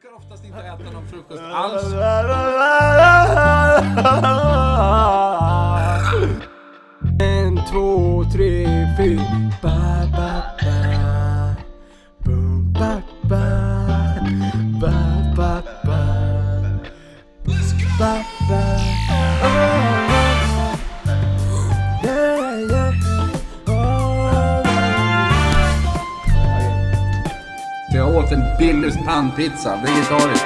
brukar oftast inte äta någon frukost alls. En, två, tre, fyra. Billys pannpizza, vegetarisk.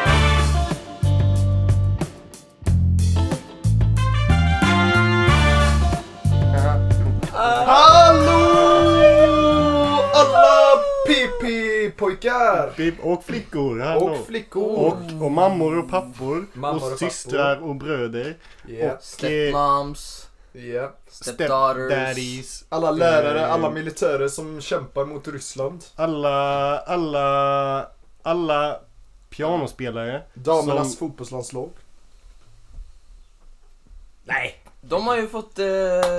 Hallå alla PP-pojkar! Pip och flickor. Hallå. Och flickor! Och, och mammor och pappor. Mammor och, och systrar och bröder. Yeah. Och Stepmoms, Yeah. stepdaughters. stepdaddies. Alla lärare, Eh. alla militärer som kämpar mot Ryssland. Alla, alla, alla pianospelare. Damernas Som- fotbollslandslag. Nej. De har ju fått eh,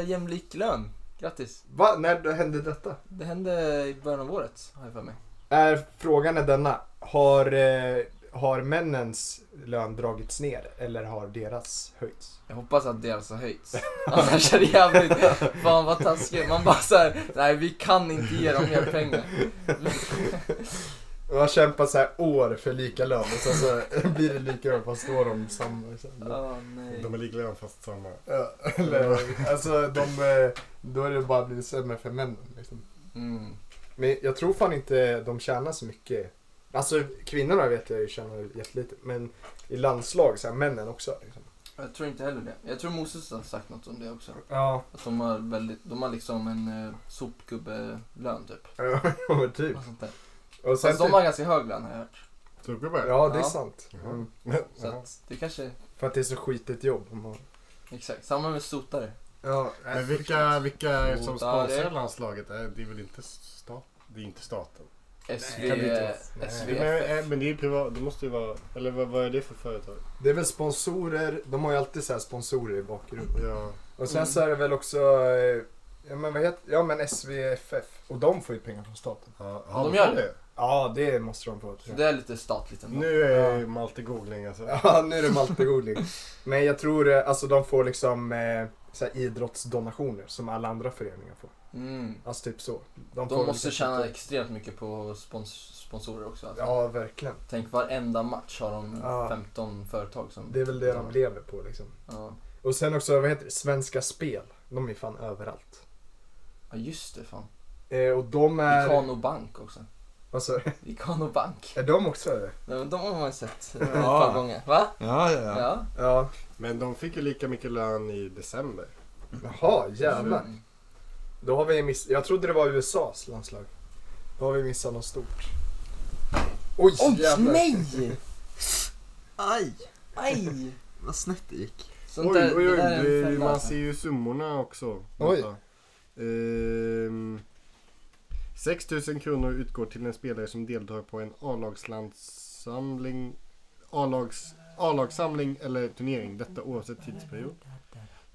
jämlik lön. Grattis. Va? När hände detta? Det hände i början av året, har jag för mig. Är frågan är denna. Har, eh, har männens lön dragits ner eller har deras höjts? Jag hoppas att deras har höjts. Annars är det jävligt, fan vad taskigt. Man bara såhär, nej vi kan inte ge dem mer pengar. Man har kämpat så här år för lika lön och sen så blir det lika lön fast då har de samma. Åh nej. De är lika lön fast samma. Ja, eller, alltså de, eh, då är det bara blivit sämre för männen. Liksom. Mm. Men jag tror fan inte de tjänar så mycket. Alltså kvinnorna vet jag ju tjänar jättelite. Men i landslag, så här, männen också. Liksom. Jag tror inte heller det. Jag tror Moses har sagt något om det också. Ja, Att de har väldigt, de har liksom en eh, sopgubbe-lön typ. ja typ. Något sånt där. Och sen Fast de typ, har ganska hög lön har jag hört. Sockerberg? ja, det är Ja. sant. Mm. Så att det kanske, För att det är så skitigt jobb. om man- exakt. Samma med sotare. Ja, Men vilka, vilka är det som Sotare. sponsrar landslaget? Är Det är väl inte stat? Det är inte staten. SV, kan inte. SVF. Men, eh, men det är ju privat. Det måste ju vara. Eller vad, vad är det för företag? det är väl sponsorer. De har ju alltid så här sponsorer i bakgrunden. Ja. Och sen Mm. så är det väl också, eh, ja men vad heter, ja men SVFF. Och de får ju pengar från staten. ja De de gör det. Ja, det måste de få. Så det är lite statligt ändå. Nu är ja. Malte googling alltså. Ja, nu är det Malte-googling. Men jag tror, eh, alltså de får liksom eh, så här idrottsdonationer som alla andra föreningar får. Mm. Alltså typ så. De får måste liksom tjäna lite- extremt mycket på spons sponsorer också. Alltså. Ja, verkligen. Tänk varenda match har de Ja. 15 företag som... Det är väl det de lever på liksom. Ja. Och sen också, vad heter det? Svenska Spel. De är fan överallt. ja, just det fan. Eh, och de är... Ikano Bank också. Vad sa du? Ikano Bank. Är de också det? De, de har man sett ett par gånger. Va? Ja, ja, ja. Ja. Ja. Men de fick ju lika mycket lön i december. Jaha, jävlar. Mm. Då har vi miss... Jag trodde det var USAs landslag. Då har vi missat något stort. Oj, jävlar. nej! Aj! Aj! Vad snett det gick. Sånt oj, där, oj, oj. det man alltså. ser ju summorna också. Oj. Ehm, 6 000 kronor utgår till en spelare som deltar på en A-lagslandssamling A-lags, A-lagssamling eller turnering. Detta oavsett tidsperiod.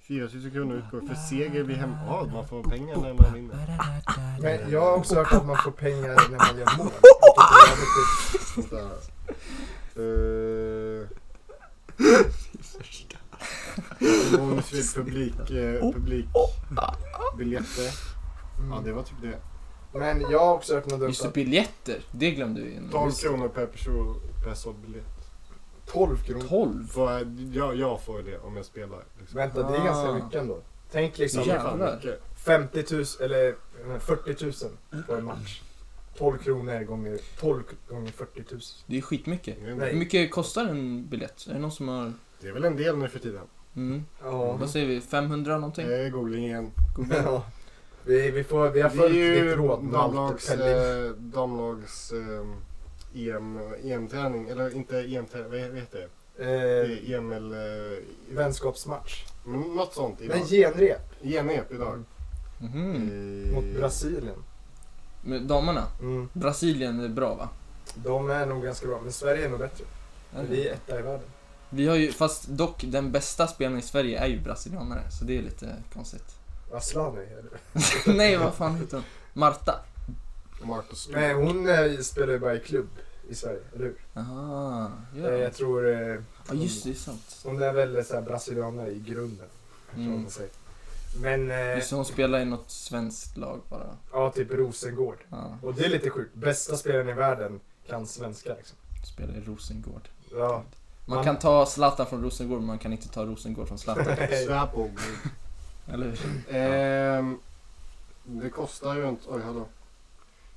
4 000 kronor utgår för seger vid hem... Ja, man får pengar när man vinner. Men jag har också hört att man får pengar när man gör mål. Uh, bonus vid publik, eh, publikbiljetter. Ja, det var typ det. Men jag har också något dumt Just det, biljetter. Det glömde vi. 12 kronor per person per såld biljett. 12 kronor. 12? Får jag, jag, jag får det om jag spelar. Liksom. Vänta, det är Ah. ganska mycket ändå. Tänk liksom Jävlar. mycket. 50 000 eller eh, 40 000 på en match. 12 kronor gånger 12 gånger 40 000. Det är skitmycket. Nej. Hur mycket kostar en biljett? Är det någon som har... Det är väl en del nu för tiden. Mm. Ja. Vad säger vi? 500 någonting? Det är googling igen. Googla. ja. Vi, vi, får, vi har Det är följt ju ditt råd Malte Pelling. eh, damlags eh, EM, EM-träning. Eller inte EM-träning, vad heter det? Det Eh, är EM eller... Eh, vänskapsmatch. men något sånt idag. Men genrep Genrep idag. Mhm. Eh, mot Brasilien. Med damerna? Mm. Brasilien är bra va? De är nog ganska bra, men Sverige är nog bättre. Är det? Vi är etta i världen. Vi har ju, fast dock den bästa spelaren i Sverige är ju brasilianare, så det är lite konstigt. Det. Nej, vad fan heter hon? Marta. Marcus Nej, hon eh, spelar ju bara i klubb i Sverige, eller hur? Aha, Eh, ja. Jag tror, eh, ja just det, det är sant. hon är väl så här brasilianare i grunden. Mm. Mm. Man säger. Men, eh, Just det, hon spelar i något svenskt lag bara. ja typ Rosengård. Ja, Och det är lite sjukt, bästa spelaren i världen kan svenska liksom. spelar i Rosengård. Ja. Man Man- kan ta Zlatan från Rosengård men man kan inte ta Rosengård från Zlatan. Eller hur? Ehm, det kostar ju inte, oj hallå.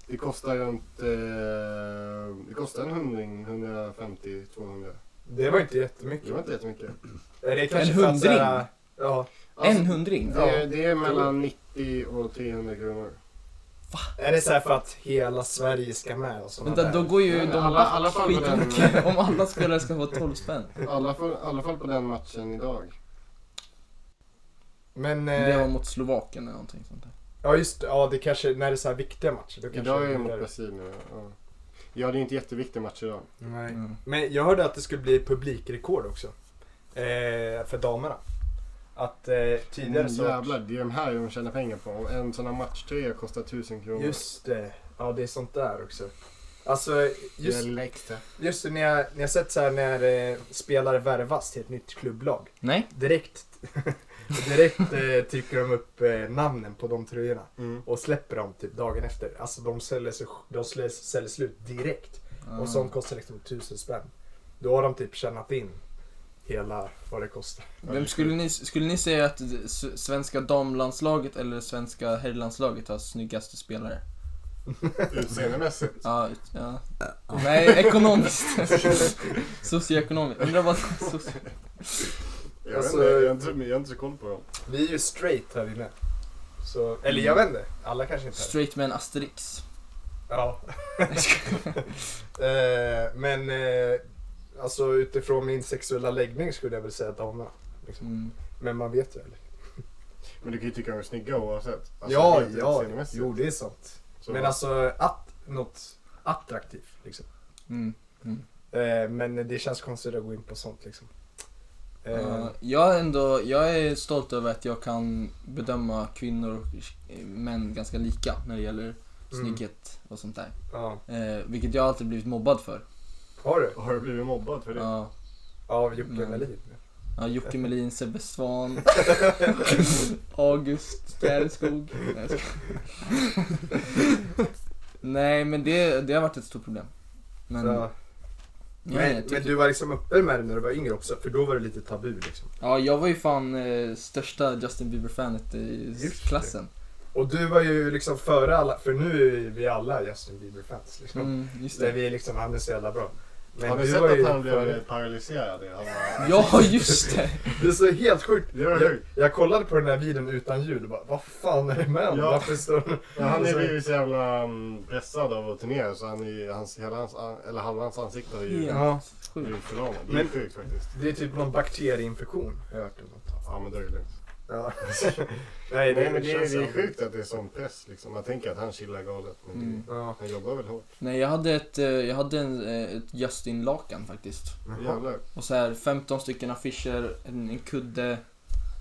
Det kostar ju inte, eh, det kostar en hundring, 150, 200. Det var inte jättemycket. Det var inte jättemycket. Är det kanske En för att så här- hundring? Ja. En hundring? Det, det är mellan 90 och 300 kronor. Är det så här för att hela Sverige ska med och Vänta, där? då går ju de alla- alla fall på den- om alla spelare ska få 12 spänn. I alla fall, i alla fall på den matchen idag. Men, Det var eh, mot Slovakien eller någonting sånt där. ja just det, ja det kanske, när det är så här viktiga matcher. Då kanske Idag är det mot. Brasilien. Ja. ja, det är inte jätteviktig match idag. Nej. Mm. Men jag hörde att det skulle bli publikrekord också. Eh, för damerna. Att eh, tidigare Mm, så... jävlar, det är de här de tjänar pengar på. En sån här matchtröja kostar 1000 kronor. Just det. Ja, det är sånt där också. Alltså, just, just när jag, när jag sett så här när eh, spelare värvas till ett nytt klubblag. Nej? Direkt, direkt eh, trycker de upp eh, namnen på de tröjorna. Mm. Och släpper dem typ dagen efter. Alltså de säljer, sig, de säljer, säljer slut direkt. Och Ah. sånt kostar liksom tusen spänn. Då har de typ tjänat in hela vad det kostar. Vem skulle ni, skulle ni säga att svenska damlandslaget eller svenska herrlandslaget har snyggaste spelare? Utseendemässigt. Ja, ut- ja. Nej, ekonomiskt. Socioekonomiskt. Undrar vad... Soci... Jag, Alltså- vet inte, jag, har inte, jag har inte så koll på dem. Vi är ju straight här inne. Så, eller jag vet inte, alla kanske inte är. Straight med en asterix. Ja. eh, men eh, alltså utifrån min sexuella läggning skulle jag väl säga damerna. Liksom. Mm. Men man vet ju eller? Men du kan ju tycka de är snygga oavsett. Alltså, ja, ja, jo det är sant. Så- Men alltså att, något attraktivt liksom. Mm. Eh, men det känns konstigt att gå in på sånt liksom. Ja, jag, är ändå, jag är stolt över att jag kan bedöma kvinnor och män ganska lika när det gäller Mm. snygghet och sånt där. ja. Eh, vilket jag alltid blivit mobbad för. Har du? Har du blivit mobbad för det? Ja, Av Jocke Mm. Melin? ja, Jocke Melin, Sebbe Svan, August Städeskog. Nej. Nej men det, det har varit ett stort problem. Men, Ja. Ja, Men, tycker- men du var liksom öppen med det när du var yngre också, för då var det lite tabu liksom. ja, jag var ju fan eh, största Justin Bieber-fanet i Just det. klassen. Och du var ju liksom före alla, för nu är vi alla Justin Bieber-fans liksom. Mm, just Där det. vi liksom, han är så jävla bra. Men har ni du sett ju att han blev paralyserad? Han var... Ja, just det! Det är så helt sjukt. Det var Jag, jag kollade på den här videon utan ljud och bara, vad fan är det med honom? Ja. Varför står han... Ja, han är blivit så jävla um, pressad av att turnera så han är, hans, hela hans, an- eller halva hans ansikte har ju Ja. Blivit förlamad. Det är Men- sjukt faktiskt. Det är typ någon bakterieinfektion, har jag hört. Ja men då är det lugnt. Ja. Nej, Nej men det är, det är sjukt att det är sån press liksom. Man tänker att han chillar galet men det, Mm. Ja. han jobbar väl hårt. Nej, jag hade ett, eh, jag hade en, eh, ett Justin-lakan faktiskt. Jaha. Jävlar. Och så här 15 stycken affischer, en, en kudde.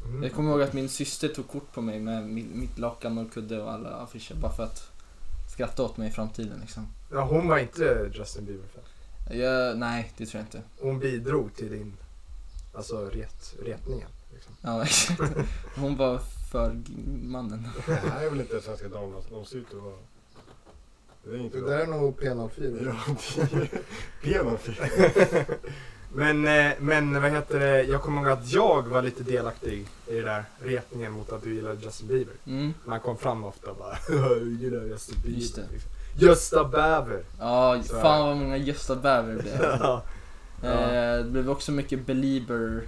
Mm. Jag kommer ihåg att min syster tog kort på mig med mitt, mitt lakan och kudde och alla affischer bara för att skratta åt mig i framtiden liksom. Ja, hon var inte Justin Bieber-fan. Nej, det tror jag inte. Hon bidrog till din, alltså ret, retningen. Liksom. Ja, exakt. Hon var för mannen. Det här är väl inte svenska damlag? De ser ut att vara... Det är inte Det bra. där är nog P04. Ja, det är P04. Men, eh, men vad heter det, jag kommer ihåg att jag var lite delaktig i det där retningen mot att du gillade Justin Bieber. Mm. Man kom fram ofta och bara du gillar Justin Bieber. Just det. Liksom. Gösta Bäver. Ja, fan vad många Gösta Bäver det blev. ja. Eh, det blev också mycket Belieber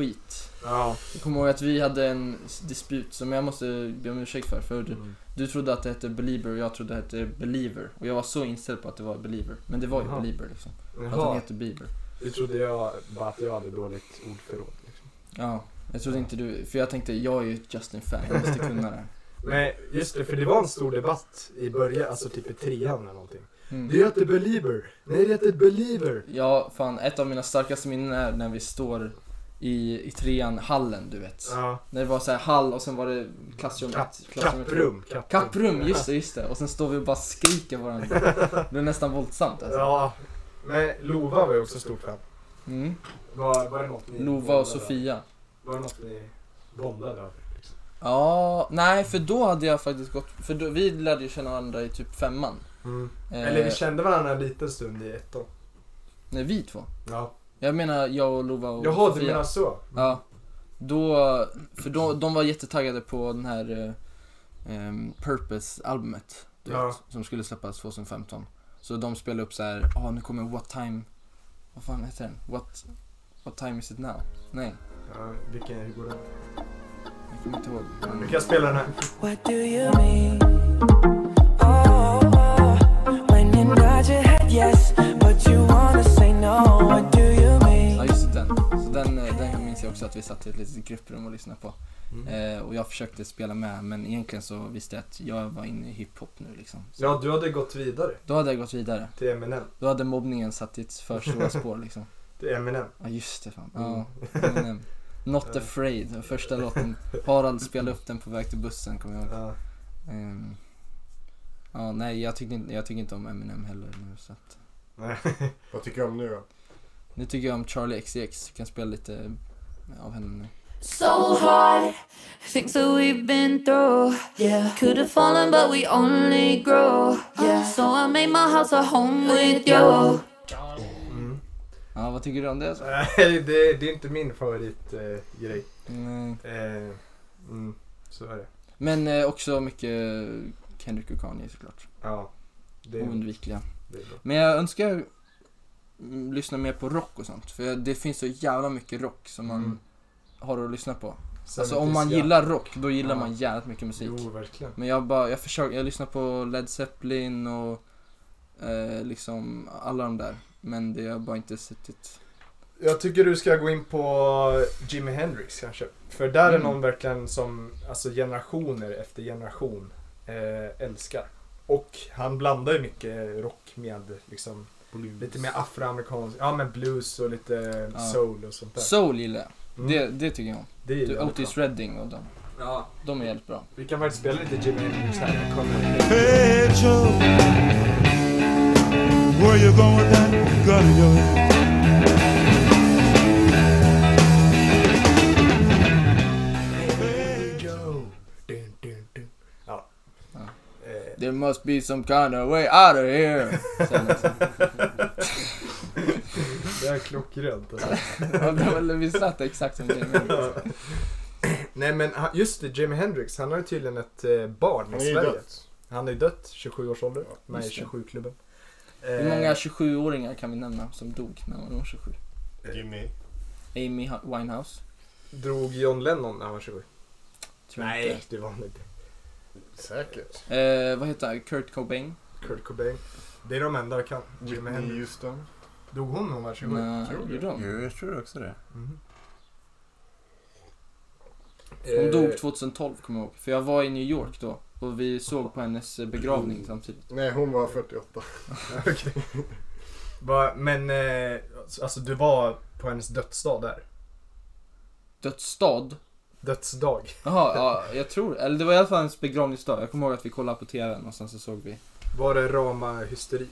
skit. ja. Jag kommer ihåg att vi hade en disput som jag måste be om ursäkt för. För du, Mm. du trodde att det hette Belieber och jag trodde att det hette Believer. Och jag var så inställd på att det var Believer. Men det var ju Jaha. Belieber liksom. Att den Jaha, heter Bieber. det trodde jag bara att jag hade dåligt ordförråd. Liksom. Ja, jag trodde inte du, för jag tänkte jag är ju ett Justin-fan, jag måste kunna det här. Men just det, för det var en stor debatt i början, alltså typ i trean eller någonting. Mm. Det heter Belieber. Nej, det heter Believer. Ja, fan ett av mina starkaste minnen är när vi står i, i trean, hallen du vet. Ja. När det var så här hall och sen var det klassrum Kapp, klassrum två. kapprum. Kapprum, just det, just det. Och sen står vi och bara skriker varandra. Det blev nästan våldsamt alltså. Ja. Men Lova var ju också stort fan. Mm. Var, var det något ni Lova och? Sofia. Var det något ni bondade över? Liksom? Ja, nej för då hade jag faktiskt gått, för då, vi lärde ju känna varandra i typ femman. Eh, Eller vi kände varandra en liten stund i ettan. Nej, vi två. Ja. Jag menar jag och Lova och Jaha, du Sofia. menar så? Ja. Då, för då, de var jättetaggade på den här eh, Purpose-albumet. Du Ja. vet, som skulle släppas 2015. Så de spelade upp så här, ja ah, nu kommer What Time, vad fan heter den? What, what time is it now? Nej, Ja, vilken, hur går den? jag kommer inte ihåg. Men, kan spela den här. What do you mean? Oh, oh, when you nod your head yes, också att vi satt i ett litet grupprum och lyssnade på. Mm. Eh, och jag försökte spela med men egentligen så visste jag att jag var inne i hiphop nu liksom. Så Ja, du hade gått vidare Då hade jag gått vidare. till Eminem. Då hade mobbningen satt i ett för stora spår liksom. Till Eminem. Ja just det fan. Mm. Ja, Eminem. Not afraid, första låten. Harald spelade upp den på väg till bussen kommer jag ihåg. Ja. Ehm, ja nej jag tycker, inte, jag tycker inte om Eminem heller nu så att. Nej. Vad tycker du om nu då? Nu tycker jag om Charlie XCX, kan spela lite av henne nu. so hard. Things that we've been through. Yeah. Could have fallen, but we only grow. Yeah. So I made my house a home with you. Mm. Ja vad tycker du om det? Nej, det, det är inte min favoritgrej. Eh, grej. Mm. eh, mm, så är det. Men eh, också mycket Kendrick och Kanye såklart. Ja. Det är, Oundvikliga. det är. Men jag önskar lyssna mer på rock och sånt. För det finns så jävla mycket rock som man Mm. har att lyssna på. Sen Alltså är om man gillar rock, då gillar Ja. man jävligt mycket musik. Jo, verkligen. Men jag bara, jag försöker, jag lyssnar på Led Zeppelin och eh, liksom alla de där. Men det har bara inte suttit. Jag tycker du ska gå in på Jimi Hendrix kanske. För där är Mm. någon verkligen som alltså generationer efter generation eh, älskar. Och han blandar ju mycket rock med liksom lite mer afroamerikansk, ja men blues och lite Ja. soul och sånt där. Soul gillar jag. Mm. Det, det tycker jag om. det är Du, Otis bra. Redding och de. Ja, De är jävligt bra. vi kan faktiskt spela lite Jimi Hendrix här. Hey Joe, where you going that gun in your There must be some kind of way out of here. Också. det är klockrent. Alltså. Ja, Vi satt exakt som Jimi Hendrix. Nej men han- just det, Jimi Hendrix, han har ju tydligen ett eh, barn Han i Sverige. dött. Han är ju dött, 27 års ålder, med i just det. 27-klubben. Hur många 27-åringar kan vi nämna som dog när de var 27? Jimmy. Amy Winehouse? Drog John Lennon när han var 27? Tror Nej, inte. det var han inte. Säkert. Eh, vad heter han? Kurt Cobain? Kurt Cobain. Det är de enda jag kan. Jimi Whitney Hendrix. Houston. Dog hon när hon var 27? Nej, tror det. gjorde hon? Jo, jag tror också det. Mhm. Hon Eh, dog 2012 kommer jag ihåg. För jag var i New York då. Och vi såg på hennes eh, begravning samtidigt. Nej, hon var 48. Okej. Va, Men, eh, alltså du var på hennes dödsdag där? Dödsstad? Dödsdag? Jaha, ja, jag tror Eller det var i alla fall hennes begravningsdag. Jag kommer ihåg att vi kollade på TVn och sen så såg vi. Var det rama hysteri?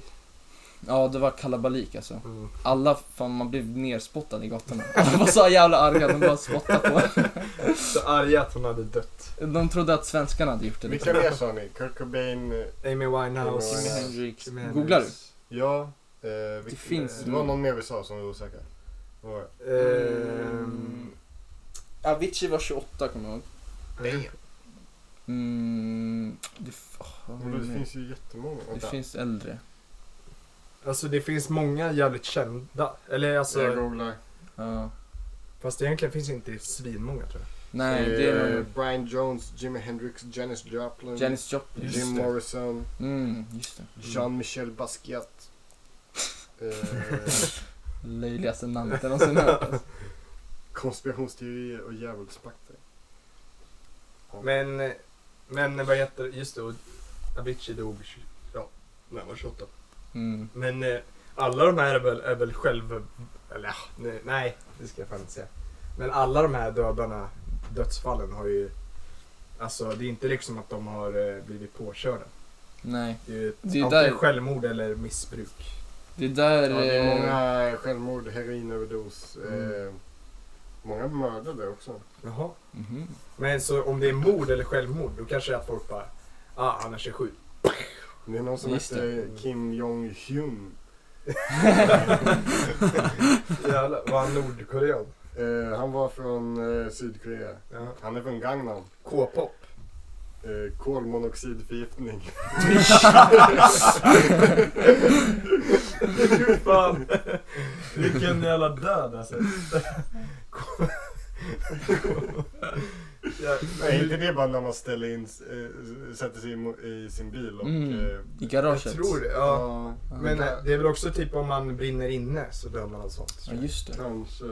Ja, det var kalabalik alltså. Mm. Alla, fan man blev nerspottad i gatorna. Alla var så jävla arga, de bara spottade på Så arga att hon hade dött. De trodde att svenskarna hade gjort det. Vilka mer sa ni? Kurt Cobain? eh, Amy Winehouse. Jimi. Hendrix. Googlar du? Ja. Eh, vilka- finns- det var någon mer vi sa som var osäker. Var det? Ehm, Avicii var 28 kommer jag ihåg. Mm, det, Men det det finns ju jättemånga. det Vänta. finns äldre. Alltså det finns många jävligt kända. Eller alltså, Jag googlar. Ja. fast egentligen finns inte svinmånga tror jag. Nej, det är Eh, nog Brian Jones, Jimi Hendrix, Janis Joplin, Janis Joplin. Just Jim det. Morrison, Mm, just det. Jean-Michel Basquiat. Eh, Löjligaste namnet jag någonsin hört. alltså. Konspirationsteorier och djävulspakter. Men, men vad heter just det, Avicii dog, ja, när han var 28. Mm. Men eh, alla de här är väl, är väl själv, eller ja, nej, nej, det ska jag fan inte säga. Men alla de här dödarna, dödsfallen har ju... Alltså det är inte liksom att de har eh, blivit påkörda. Nej. Det är ju Det är där- självmord eller missbruk. Det är där... Ja, det är eh, många självmord, heroinöverdos. Mm. Eh, många mördade också. Jaha. mhm. Men så om det är mord eller självmord, då kanske det är att folk bara ah, han är 27. Det är någon som Just heter Kim Jong-Hyun. Jävlar, var han nordkorean? Eh, han var från eh, Sydkorea. Ja. Han är från Gangnam. K-pop. Eh, kolmonoxidförgiftning. Fan. Vilken jävla död alltså. ja, Nej, inte det bara när man ställer in, eh, sätter sig i, i sin bil och... Mm. Eh, I jag garaget. tror det. Ja. ja, Men eh, det är väl också typ om man brinner inne så dör man av sånt. Ja, just det. kanske.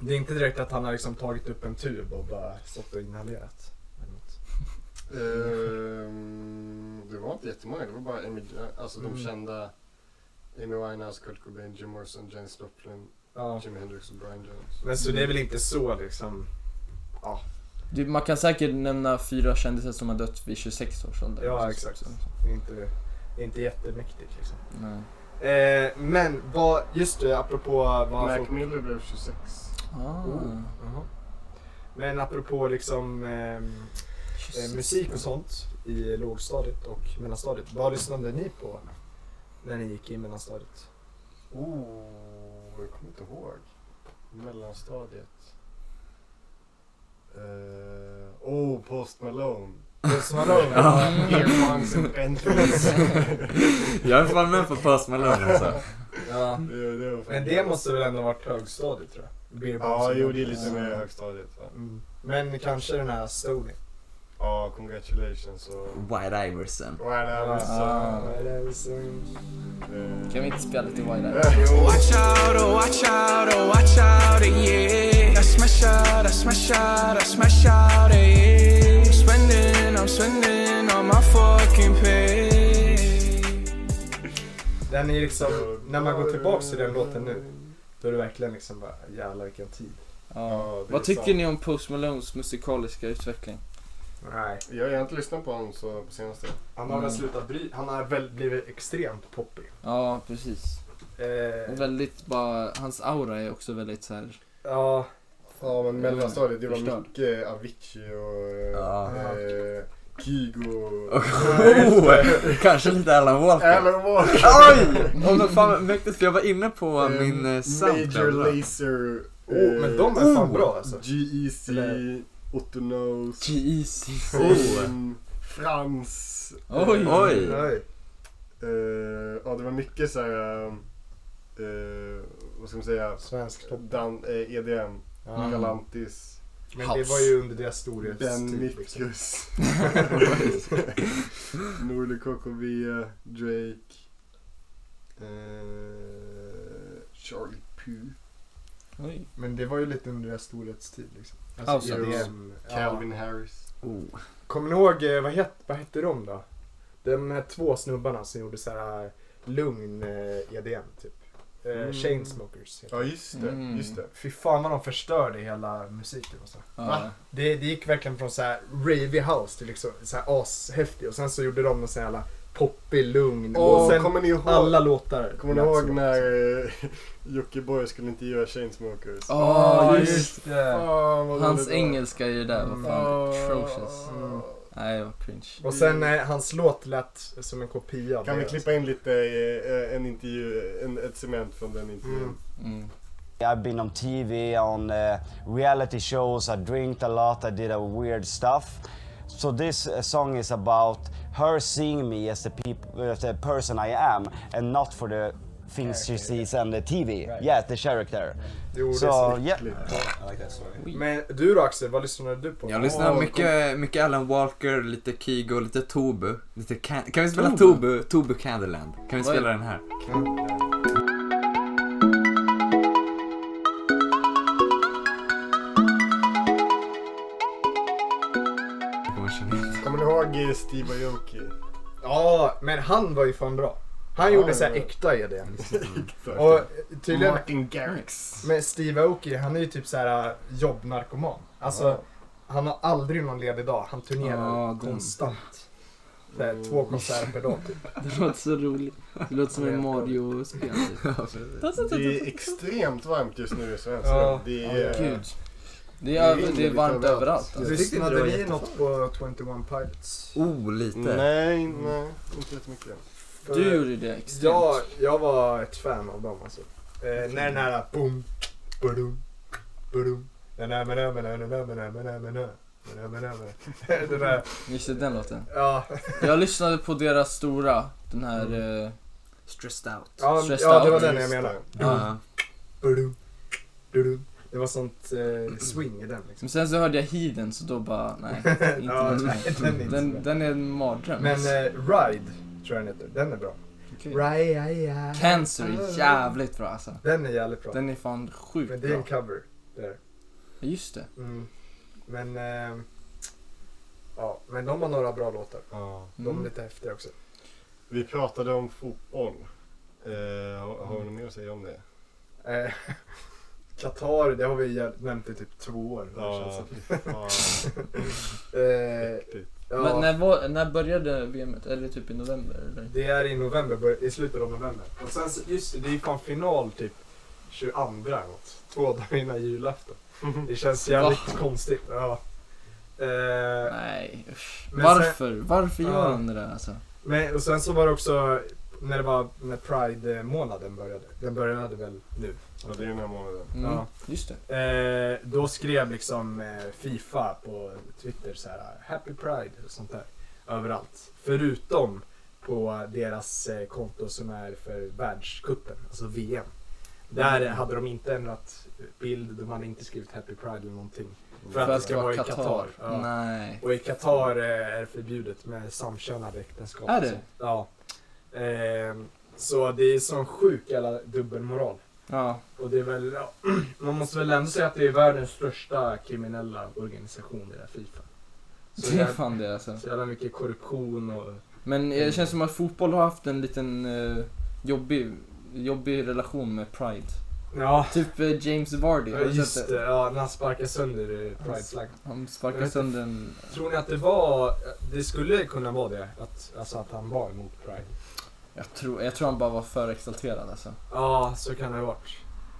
Det är inte direkt att han har liksom tagit upp en tub och bara stått och inhalerat. Ehm, det var inte jättemånga, det var bara Amy, alltså Mm. de kända Amy Winehouse, Kurt Cobain, Jim Morrison, Janis Joplin, Ja. Jimi Hendrix och Brian Jones. Men så det är väl inte så liksom. Det, man kan säkert nämna fyra kändisar som har dött vid 26 års ålder. Ja, exakt. Inte, inte jättemäktigt liksom. Nej. Eh, men vad, just det, apropå vad Mac folk... Miller blev 26. Ah. Oh, jaha. Men apropå liksom ehm, eh, musik och sånt i lågstadiet och mellanstadiet. Vad lyssnade ni på när ni gick i mellanstadiet? Oh, jag kommer inte ihåg. Mellanstadiet. Eh, oh, Post Malone. Post Malone? Ja, Earphones and Bentleys. Jag är fan med på Post Malone alltså. Ja. det, det Men det måste väl ändå varit högstadiet tror jag? Ja, jo det är lite mer högstadiet? Mm. Men kanske den här Stony. Ja, congratulations och... White Iverson. Whatever. Ah. så, eh, Kan vi inte spela lite Wide Eye? Watch out, oh watch out, oh watch out, eh, yeah. I smash out, I smash out, I smash out, eh, yeah. I'm spending, I'm spending all my fucking pay. Den är liksom, när man går tillbaks till den låten nu, då är det verkligen liksom bara jävlar vilken tid. Ja. Ja, Vad tycker sant. ni om Post Malones musikaliska utveckling? Nej. Jag har inte lyssnat på honom så på senaste. Han har väl Mm. slutat bry, han har väl blivit extremt poppig. Ja, precis. Eh, Och väldigt bara, hans aura är också väldigt så här. ja, Ja men mellanstadiet det var Förstörd. mycket Avicii och Ja. eh, Kygo. Oh, kanske lite Alan Walker. Alan Walker. Oj! Oh, men fan mäktigt för jag var inne på Eh, min eh, Major Soundcloud. va? Laser. oh, men de är fan bra alltså. G.E.C. Eller- Otto Knows. G-Eazy. Finn, Frans. Oj. eh, Oj. Oj. eh, ja det var mycket såhär, eh, vad ska man säga, Svensk topp. Dan, eh, EDM, Ja. Galantis, Men det var ju under deras storhetstid. Ben Liksom. Mitkus, Norli KKV, Drake, eh, Charlie Puth, Oj. Men det var ju lite under deras storhetstid liksom. House EDM. Eros, Ja. Calvin Harris. Oh. Kommer ni ihåg, eh, vad, het, vad hette de då? De här två snubbarna som gjorde så här lugn eh, EDM typ. Eh, Mm. Chainsmokers. Ja just det, Mm. just det. Fy fan vad de förstörde hela musiken och så. Ja. Det, det gick verkligen från så här ravey house till liksom så här ashäftig och sen så gjorde de någon sån här jävla poppig, lugn och Åh, sen kommer ni ihåg, alla låtar. kommer ni ihåg när eh, Jockiboi skulle intervjua Chainsmokers? Ja, Ja, just just det. Vad Hans engelska i det där var fan Ah. atrocious. Mm. Nej, var cringe. Och sen eh, hans låt lät som en kopia Kan vi klippa in lite, eh, en intervju, en, ett cement från den intervjun? Mm. Mm. I've been on TV, on uh, reality shows. I drinked a lot. I did a weird stuff. So this uh, song is about her seeing me as the, peop- as the person I am, and not for the things she sees on the TV. Yeah, the character. Jo, det So är snyggt. yeah. Men du då Axel, vad lyssnade du på? Jag lyssnar Åh, mycket, mycket Alan Walker, lite Kygo, lite Tobu. Lite can- kan vi spela Tobu? Tobu, Tobu Candyland? Kan vi spela den här? Jag ihåg Steve Aoki? Ja, men han var ju fan bra. Han Ja, gjorde så här ja, ja. äkta EDM. För- Och tydligen Martin Garrix. med Steve Aoki, han är ju typ så här jobbnarkoman. Alltså, Ja. han har aldrig någon ledig dag. Han turnerar Ja, den- konstant. Här, två konserter per dag typ. Det låter så roligt. Det låter som en Mario-spel. typ. Det är extremt varmt just nu i svenska. Ja. Det är... Gud. Det är, det är, det är varmt överallt. Alltså. Lyssnade vi något på 21 Pilots? Oh, lite. Nej, mm. nej. Inte jättemycket. Du gjorde det extremt. Jag, jag var ett fan av dem alltså. Eh, när den här boom, badum, badum. Den där, den låten? Ja. Jag lyssnade på deras stora, den här... Mm. Eh... Stressed out. Ja, Stressed ja det var den jag menade. Ja. Det var sånt eh, swing i den liksom. Men sen så hörde jag Heathen så då bara, nej. Inte Ja, den. nej, den är Den, bra. den är en mardröm. Men eh, Ride, tror jag den heter. Den är bra. Okej. Ride, Cancer är jävligt bra alltså. Den är jävligt bra. Den är fan sjukt Men det är en bra. cover. Där. Ja, Just det. Mm. Men, eh, ja, men de har några bra låtar. Ja. De är Mm. lite häftiga också. Vi pratade om fotboll. Eh, har, har du något mer att säga om det? Qatar, det har vi nämnt i typ två år. Ja, det. eh, ja, Men när, var, när började VMet? Eller typ i november? Eller? Det är i november, i slutet av november. Och sen, just det, det är ju fan final typ 22 eller något. Två dagar innan julafton. Det känns jävligt konstigt. Ja. Eh, Nej, usch. Varför? Varför gör Ja. de det där alltså? men, och sen så var det också när det var när Pride-månaden började. Den började väl nu. Ja, det är den här månaden. Mm, Ja. Just det. Eh, då skrev liksom eh, Fifa på Twitter så här Happy Pride och sånt där. Överallt. Förutom på deras eh, konto som är för världscupen, alltså VM. Där hade de inte ändrat bild, de hade inte skrivit Happy Pride eller någonting. För, att det ska vara i Qatar. Ja. Nej. Och i Qatar eh, är det förbjudet med samkönade äktenskap. Är det? Ja. Ehm, så det är sån sjuk jävla dubbelmoral. Ja. Och det är väl, ja, man måste väl ändå säga att det är världens största kriminella organisation, det där Fifa. Så Det är fan det alltså. så jävla mycket korruption och... Men det känns som att fotboll har haft en liten eh, jobbig, jobbig relation med Pride. Ja, Typ eh, James Vardy, ja just det. Ja, när han sparkar sönder eh, Pride-flaggan. Han sparkar sönder en... Tror ni att det var, det skulle kunna vara det? Att, alltså att han var emot Pride? Jag tror, jag tror han bara var för exalterad alltså. Ja, så kan det ha varit.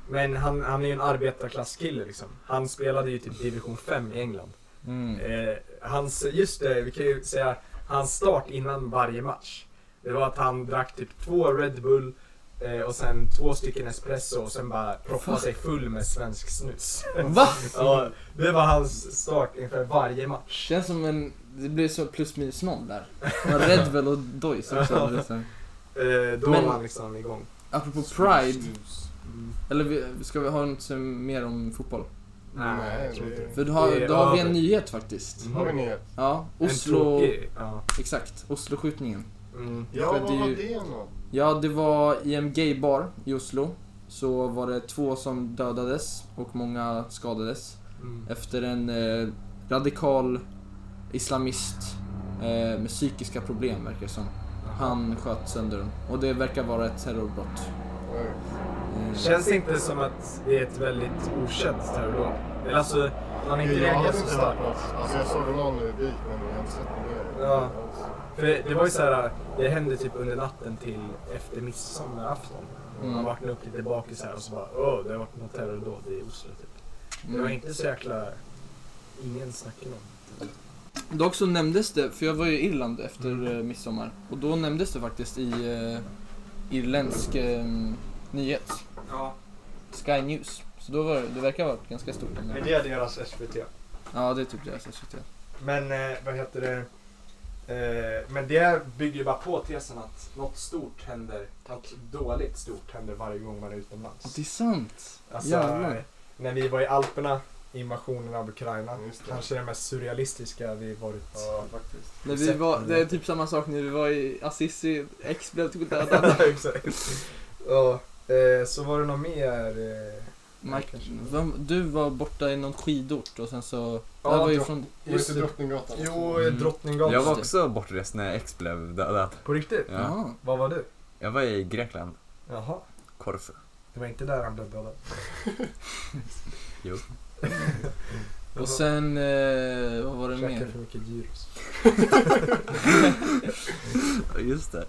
Men han, han är ju en arbetarklasskille liksom. Han spelade ju typ division 5 i England. Mm. Eh, hans, just det, vi kan ju säga hans start innan varje match. Det var att han drack typ två Red Bull eh, och sen två stycken espresso och sen bara proppade sig full med svensk snus. Va? ja, det var hans start inför varje match. Känns som en... Det blir så plus minus noll där. Red Bull och Dois också. Liksom. Eh, då Men- var han liksom igång. Apropå Pride, Mm. eller vi, ska vi ha något mer om fotboll? Nej, jag tror inte det. För då har, då har vi en nyhet faktiskt. Mm. Har vi nyhet? Ja, En Oslo... ja. Exakt, Oslo-skjutningen. Mm. Ja, vad var det nå? Ja, det var i en gaybar i Oslo. Så var det två som dödades och många skadades. Mm. Efter en eh, radikal islamist eh, med psykiska problem verkar det som. Han sköt sönder den. Och det verkar vara ett terrorbrott. Eh, Känns det inte som att det är ett väldigt okänt terrordåd? Eller alltså, man har inte reagerat så starkt. Alltså jag såg någon rubrik men jag har inte sett något mer. Ja. För det var ju så här, det hände typ under natten till efter midsommarafton. Mm. Man vaknade upp lite bakis här och så bara åh, det har varit något terrordåd i Oslo typ. Det var mm. inte så jäkla, ingen snackade om. Dock så nämndes det, för jag var ju i Irland efter eh, midsommar. Och då nämndes det faktiskt i eh, irländsk eh, nyhet. Ja. Sky News. Så då var det, det verkar vara ganska stort. Men det är deras SVT. Ja, det är typ deras SVT. Men eh, vad heter det? Eh, men det bygger ju bara på tesen att något stort händer, något dåligt stort händer varje gång man är utomlands. Det är sant. Alltså, Jävlar. när vi var i Alperna, invasionen av Ukraina, det. kanske det mest surrealistiska vi varit. Ja, faktiskt. När vi var, det är typ samma sak när vi var i Assisi, X blev typ dödad. Ja, Exakt. Ja, eh, så var det något mer? Eh, Mike, vem, du var borta i någon skidort och sen så... Ja, det var ju från... Var just det. Drottninggatan? också? Jo, Mm. Drottninggatan. Jag var det. också bortrest när X blev dödad. På riktigt? Ja. Ja. Vad var du? Jag var i Grekland, Jaha. Korfu. Det var inte där han blev dödad. Jo. Och sen, eh, vad var det mer? för mycket gyros. Just det.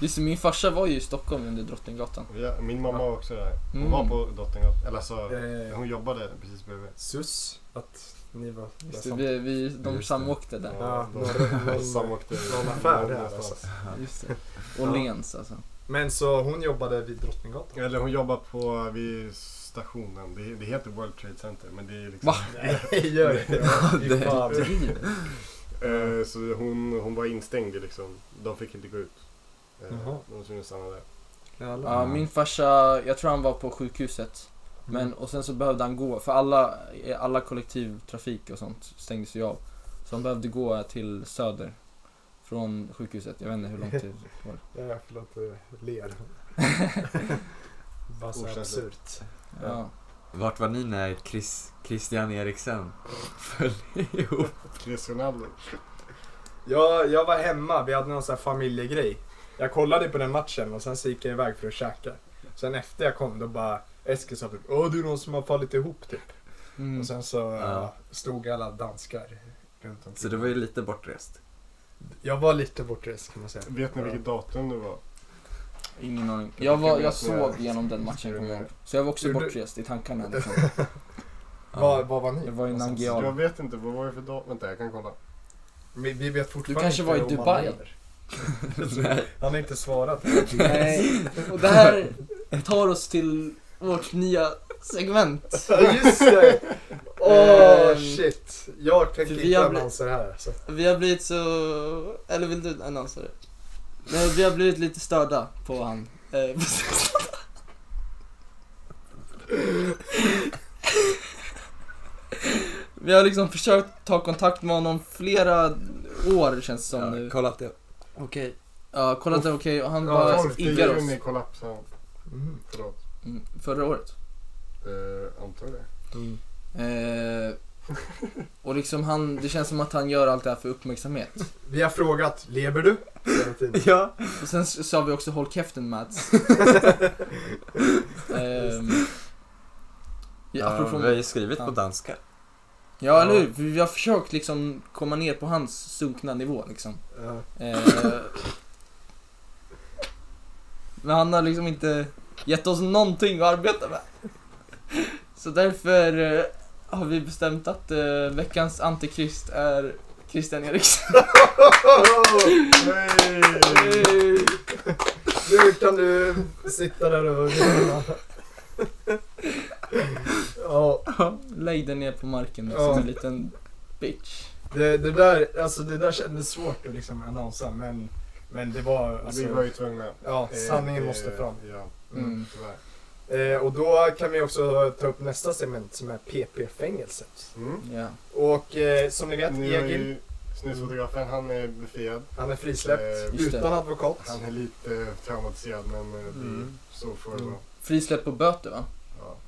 Just det, min farsa var ju i Stockholm under Drottninggatan. Ja, min mamma var också där. Hon Mm. var på Drottninggatan. Eller alltså, Eh, hon jobbade precis bredvid. sus. Att ni var där Just det, vi, vi, de Just det. samåkte där. Ja, de- samåkte. någon affär där, någonstans. alltså. Just det. Åhléns alltså. Men så hon jobbade vid Drottninggatan? Eller hon jobbar på, vid stationen. Det, det heter World Trade Center men det är liksom... Va? Nej, gör inte det. Fy fan. Eh, så hon, hon var instängd liksom. De fick inte gå ut. Eh, Jaha. de var tvungna att stanna där. Ja, min farsa, jag tror han var på sjukhuset. Men, och sen så behövde han gå, för alla, alla kollektivtrafik och sånt stängdes ju av. Så han behövde gå till söder från sjukhuset. Jag vet inte hur lång tid det var. Ja, förlåt, jag ler. Bara så absurt. Ja. Vart var ni när Chris, Christian Eriksen föll ihop? Chris Ronaldo. Jag, jag var hemma, vi hade någon sån här familjegrej. Jag kollade på den matchen och sen så gick jag iväg för att käka. Sen efter jag kom då bara Eskil sa typ Åh det är någon som har fallit ihop typ. Mm. Och sen så Ja. ja, stod alla danskar runt omkring. Så det var ju lite bortrest. Jag var lite bortrest kan man säga. Vet ni vilket datum det var? Ingen aning. Jag, var, jag sov igenom den matchen kommer jag ihåg. Så jag var också Du- du- bortrest i tankarna liksom. Var, var var ni? Jag var i. Jag vet inte, vad var det för datum? Vänta, jag kan kolla. Vi, vi vet fortfarande kanske inte var i om han Dubai? lever. Nej. Han har inte svarat. Nej, och det här tar oss till vårt nya segment. Ja, Just det! Åh Ehm, shit. Jag tänker för vi inte har bli- annonsera här alltså. Vi har blivit så... Eller vill du annonsera det? Nej, vi har blivit lite störda på han. Eh, Vi har liksom försökt ta kontakt med honom flera år känns det som Ja, nu. kollat det. Okej. Ja, kollat det okej och han Ja, bara 12 iggar oss. juni kollapsade han. Mm. Förlåt. Mm, förra året. Eh, antar det. Eh, och liksom han, det känns som att han gör allt det här för uppmärksamhet. Vi har frågat, lever du? Hela tiden. Ja. Och sen sa vi också håll käften Mats. Ehm, ja, Ja, apropå, vi har ju skrivit Ja. på danska. ja, eller hur? Vi har försökt liksom komma ner på hans sunkna nivå liksom. Ja. Eh, men han har liksom inte gett oss någonting att arbeta med. Så därför eh, har vi bestämt att eh, veckans antikrist är Christian Eriksen. Nej! Nu kan du sitta där och Ja, Lägg dig ner på marken Ja. som en liten bitch. det, det där, alltså det där kändes svårt att liksom annonsa men, men det var alltså, Vi var ju tvungna. Ja, Eh, sanningen eh, måste fram. Ja, Mm. tyvärr. Eh, och då kan vi också ta upp nästa segment som är PP-fängelset. Mm. Ja. Och eh, som ni vet, Egil, snusfotografen, han är befriad. han är frisläppt Eh, det. utan advokat. Han är lite traumatiserad men eh, det, Mm. så får det Mm. vara. Frisläpp på böter va?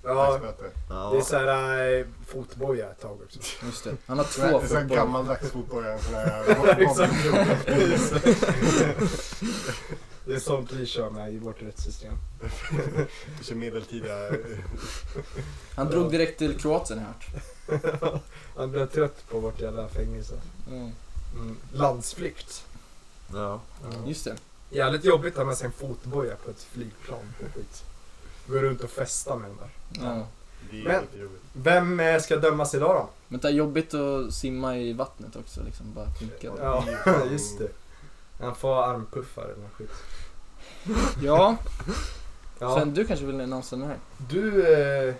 Ja, Ja. Det är såhär äh, fotboja ett tag också. Just det. Han har Det är två här fotbollar. gammaldags fotboja. En sån här Exakt. Det är sånt vi kör med i vårt rättssystem. Kör medeltida. Han drog direkt till Kroatien har jag hört. Han blev trött på vårt jävla fängelse. Mm. Mm. Landsflykt. Ja. Just det. Jävligt jobbigt att ha med sig en fotboja på ett flygplan. Skit. Gå runt och festa med den där. Ja. Det är Men-. Vem eh, ska dömas idag då? Men det är jobbigt att simma i vattnet också liksom. Bara pinka. Ja, just det. Han får armpuffar eller skit. Ja, Ja. sen du kanske vill annonsera den här? Du, eh,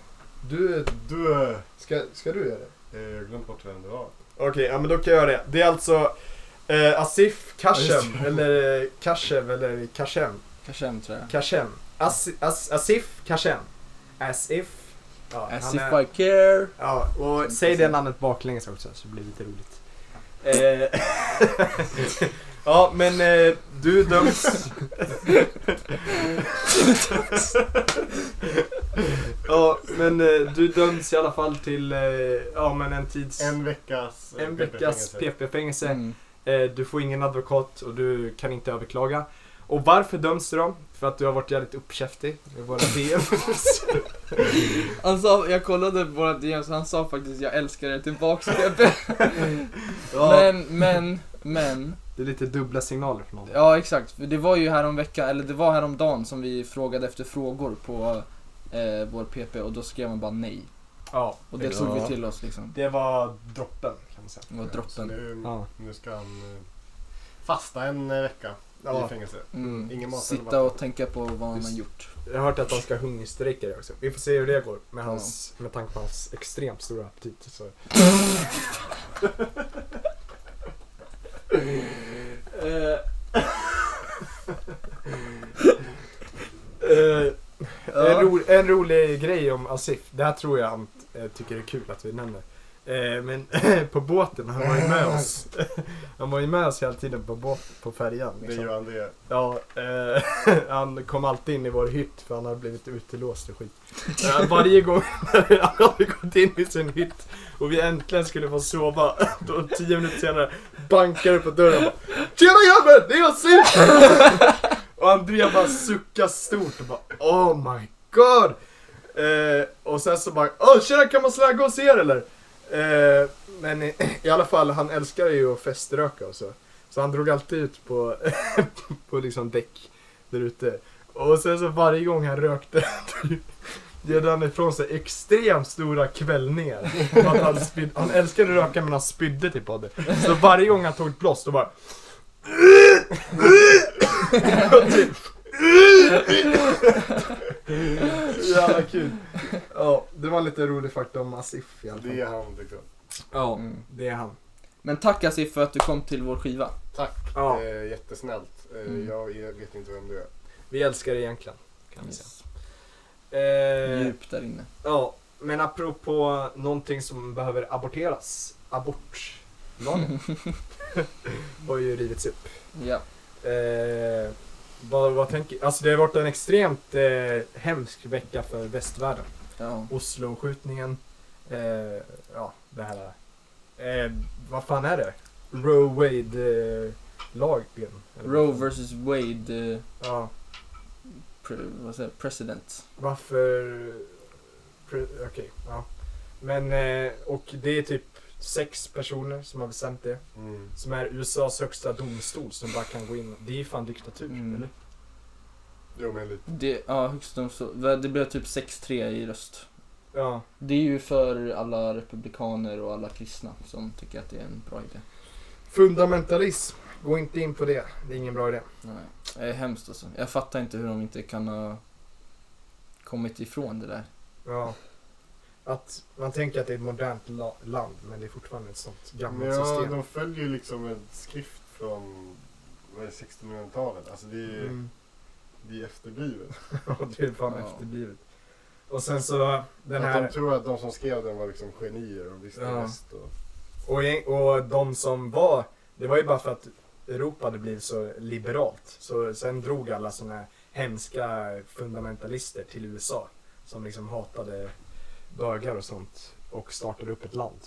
du, Du, eh, ska, ska du göra det? eh, jag har glömt bort vem det var. Okej, ja men då kan jag göra det. Det är alltså eh, Asif Ja, Kashem, just det. eller eh, Kashev, eller Kashem. Kashem tror jag. Kashem. As, as, Asif Kashem. Asif. Ja, As han if är- I care. Ja, och säg det namnet baklänges också så blir det lite roligt. Eh, ja, men eh, du döms... ja, men eh, du döms i alla fall till eh, ja, men en tids... En veckas eh, en veckas PP-fängelse. Mm. Eh, du får ingen advokat och du kan inte överklaga. Och varför döms du då? för att du har varit jävligt uppkäftig med våra DM. Han sa, jag kollade på våra DMs och han sa faktiskt jag älskar er tillbaks Peppe. Men, men, men. Det är lite dubbla signaler från honom. Ja exakt, det var ju härom vecka, eller det var häromdagen som vi frågade efter frågor på eh, vår PP och då skrev man bara nej. Ja, Och det tog vi till oss liksom. Det var droppen kan man säga. Det var Så droppen. nu, Ja. nu ska han eh, fasta en eh, vecka Ja. i fängelse. Mm. Ingen mat Sitta och tänka på vad han har gjort. Jag har hört att han ska hungerstrejka det också. Vi får se hur det går med, hans, med tanke på hans extremt stora aptit. Eh, eh, en, ro, en rolig grej om Asif, det här tror jag han eh, tycker är kul att vi nämner. Eh, men på båten, han var ju med oss. Han var ju med oss hela tiden på, båt, på färjan. Det liksom. gör André. Ja, eh, han kom alltid in i vår hytt för han hade blivit utelåst och skit. Eh, varje gång han hade gått in i sin hytt och vi äntligen skulle få sova, då tio minuter senare bankar det på dörren och bara Tjena grabben, det är jag Siv! och Andrea bara suckar stort och bara Oh my god! Eh, och sen så bara Åh tjena kan man slagga hos er eller? Eh, men i, i alla fall, han älskar ju att feströka och så. Så han drog alltid ut på, på liksom däck där ute. Och sen så varje gång han rökte gjorde han ifrån sig extremt stora kvällningar. Att han, spyd, han älskade att röka men han spydde typ av det. Så varje gång han tog ett blås då bara... Jävla kul. Ja, det var lite rolig fakta om Asif i alla fall. Det är han liksom. Ja, Mm. det är han. Men tack Asif för att du kom till vår skiva. Tack. Ja. Eh, jättesnällt. Eh, Mm. jag, jag vet inte vem du är. Vi älskar det egentligen. Kan vi säga. Eh, Djupt där inne. Ja, men apropå någonting som behöver aborteras. Abortlagen har ju rivits upp. Ja. Eh, vad, vad tänker Alltså det har varit en extremt eh, hemsk vecka för västvärlden. ja. Oslo-skjutningen. Eh, ja, det här. Eh, vad fan är det? Roe Wade-lagen? vad Roe vs Wade, eh, Ja, pre, vad säger, president. varför... Pre- Okej, ja. Men, eh, och det är typ sex personer som har bestämt det. Mm. Som är USAs högsta domstol som bara kan gå in. Det är fan diktatur, Mm. eller? Jo men lite. Det, ja, högst domstol. Det blev typ 6-3 i röst. Ja. Det är ju för alla republikaner och alla kristna som tycker att det är en bra idé. Fundamentalism. Gå inte in på det. Det är ingen bra idé. Nej, det är hemskt alltså. Jag fattar inte hur de inte kan ha kommit ifrån det där. Ja. Att man tänker att det är ett modernt la- land, men det är fortfarande ett sånt gammalt Ja, system. de följer ju liksom en skrift från vad är det, 1600-talet. Alltså det är Mm. det är efterblivet. Ja, det är fan Ja. efterblivet. Och sen så den Att här... de tror att de som skrev den var liksom genier och visste Ja. bäst. Och... Och, och de som var, det var ju bara för att Europa hade blivit så liberalt. Så sen drog alla såna här hemska fundamentalister till USA. Som liksom hatade bögar och sånt. Och startade upp ett land.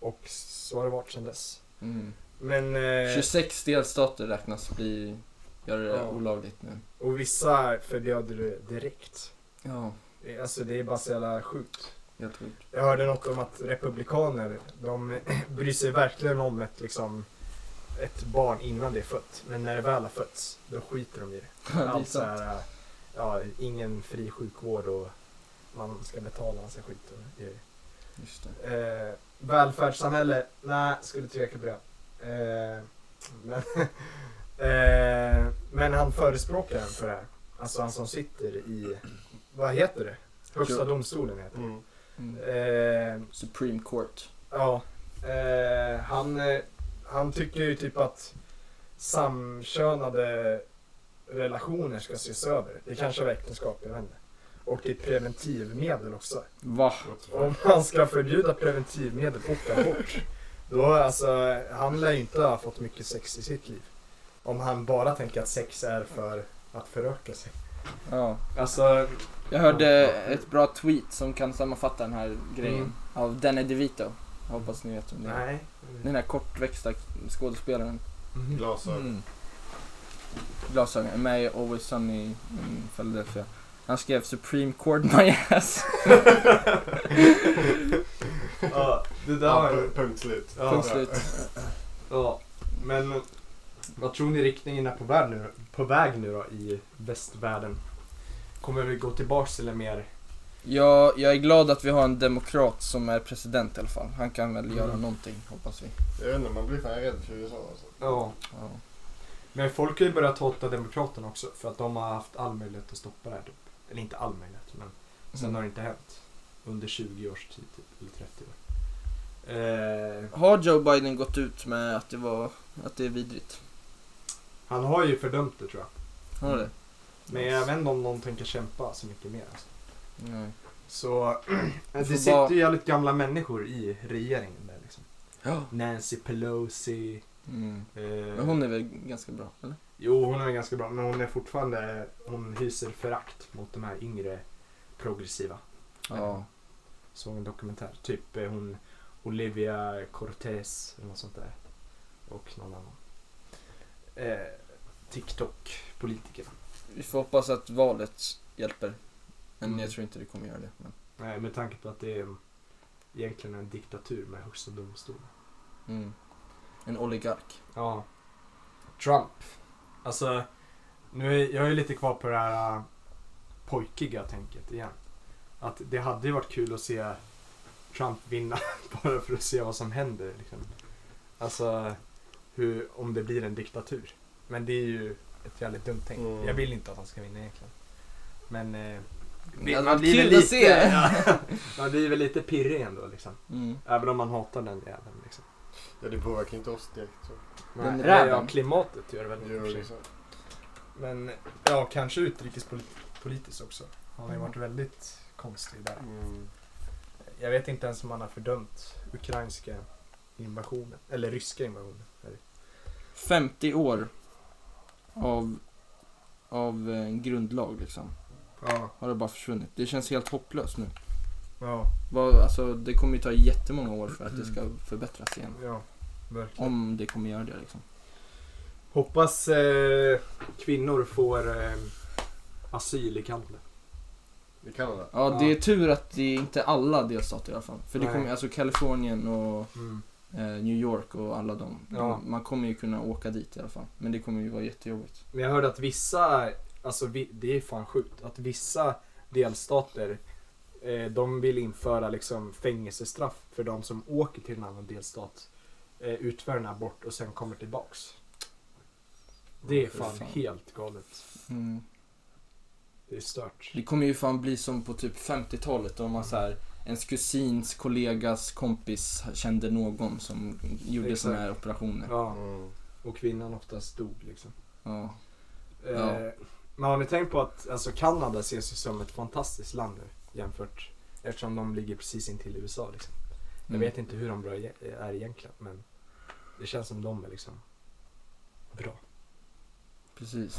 Och så har det varit sedan dess. Mm. Men, eh, 26 delstater räknas bli, gör det Ja. olagligt nu. och vissa förbjöd det direkt. Ja, Alltså det är bara så jävla sjukt. helt sjukt. Jag hörde något om att republikaner, de bryr sig verkligen om ett, liksom, ett barn innan det är fött. Men när det väl har fötts, då skiter de i det. Allt så här, ja, ingen fri sjukvård och man ska betala massa skit och grejer. Just det. Eh, välfärdssamhälle, nej, skulle tveka på det. Eh, men, eh, men han förespråkaren för det här, alltså han som sitter i, vad heter det? Högsta domstolen heter det. Mm. Mm. Eh, Supreme Court. Ja, eh, han, han tycker ju typ att samkönade relationer ska ses över. Det kanske var äktenskap, jag vet inte. Och det är preventivmedel också. Va? Om man ska förbjuda preventivmedel och abort, då alltså, han lär ju inte ha fått mycket sex i sitt liv. Om han bara tänker att sex är för att föröka sig. Ja. Alltså, Jag hörde ett bra tweet som kan sammanfatta den här grejen. Mm. Av Danny DeVito. Jag hoppas ni vet vem det är. nej. Den här kortväxta skådespelaren. Mhm. Glasögon. Mm. glasögon, med i Always Sunny in Philadelphia. Han skrev Supreme Court My Ass. Ja, det där Ja, var pu- punkt slut. Ja. Punkt slut. Ja, men vad tror ni riktningen är på väg nu, på väg nu då i västvärlden? Kommer vi gå tillbaks till en mer... Ja, jag är glad att vi har en demokrat som är president i alla fall. Han kan väl Mm. göra någonting, hoppas vi. Jag vet inte, man blir fan rädd för USA alltså. Ja. Ja. Men folk har ju börjat hata Demokraterna också för att de har haft all möjlighet att stoppa det här typ. Eller inte all möjlighet, men sen Mm. har det inte hänt. Under 20 års tid, typ, eller 30 år. Eh, Har Joe Biden gått ut med att det var, att det är vidrigt? han har ju fördömt det tror jag. Har det? Men jag vet inte om någon tänker kämpa så mycket mer. Alltså. Nej. Så det sitter bara- ju jävligt gamla människor i regeringen där liksom. Ja. Nancy Pelosi. Mm. Eh, Men hon är väl ganska bra, eller? Jo, hon är ganska bra, men hon är fortfarande, hon hyser förakt mot de här yngre progressiva. Ja. Såg en dokumentär, typ eh, hon Olivia Cortez eller något sånt där. Och någon annan. Eh, TikTok-politiker. Vi får hoppas att valet hjälper. Men Mm. jag tror inte det kommer göra det. Men, Nej, med tanke på att det är egentligen en diktatur med högsta domstolen. mm. En oligark. Ja. Trump. Alltså, nu är jag är lite kvar på det här äh, pojkiga tänket igen. Att det hade ju varit kul att se Trump vinna bara för att se vad som händer. Liksom. Alltså, hur, om det blir en diktatur. Men det är ju ett jävligt dumt tänk. Mm. Jag vill inte att han ska vinna egentligen. Men eh, Det hade varit kul att lite, se. ja, man blir väl lite pirrig ändå liksom. Mm. Även om man hatar den jäveln liksom. Ja, det påverkar inte oss direkt. Så. Den Nej, räven. Ja, klimatet gör det väl. i och Gör för sig. det så. Men ja, kanske utrikespolitiskt också. Han har ju varit väldigt konstig där. Mm. Jag vet inte ens om han har fördömt ukrainska invasionen. Eller ryska invasionen. är det. 50 år av, av eh, en grundlag liksom. Ja. Har det bara försvunnit. Det känns helt hopplöst nu. Ja, alltså, det kommer ju ta jättemånga år för att det ska förbättras igen. ja. Verkligen. Om det kommer göra det liksom. Hoppas eh, kvinnor får eh, asyl i Kanada. I Kanada? Ja, det är tur att det är inte alla delstater i alla fall. För det Nej. kommer, alltså Kalifornien och Mm. eh, New York och alla de. Ja. Man kommer ju kunna åka dit i alla fall. Men det kommer ju vara jättejobbigt. Men jag hörde att vissa, alltså vi, det är fan sjukt, att vissa delstater eh, de vill införa liksom fängelsestraff för de som åker till en annan delstat, utför en abort och sen kommer tillbaks. Det är fan fan. helt galet. Mm. Det är stört. Det kommer ju fan bli som på typ 50-talet då man så här ens kusins kollegas kompis kände någon som gjorde Exakt. såna här operationer. Ja, Mm. och kvinnan oftast dog liksom. Ja. Eh, Ja. Men har ni tänkt på att alltså, Kanada ses ju som ett fantastiskt land nu jämfört eftersom de ligger precis intill USA liksom. Jag Mm. vet inte hur de bra e- är egentligen men det känns som de är liksom bra. Precis.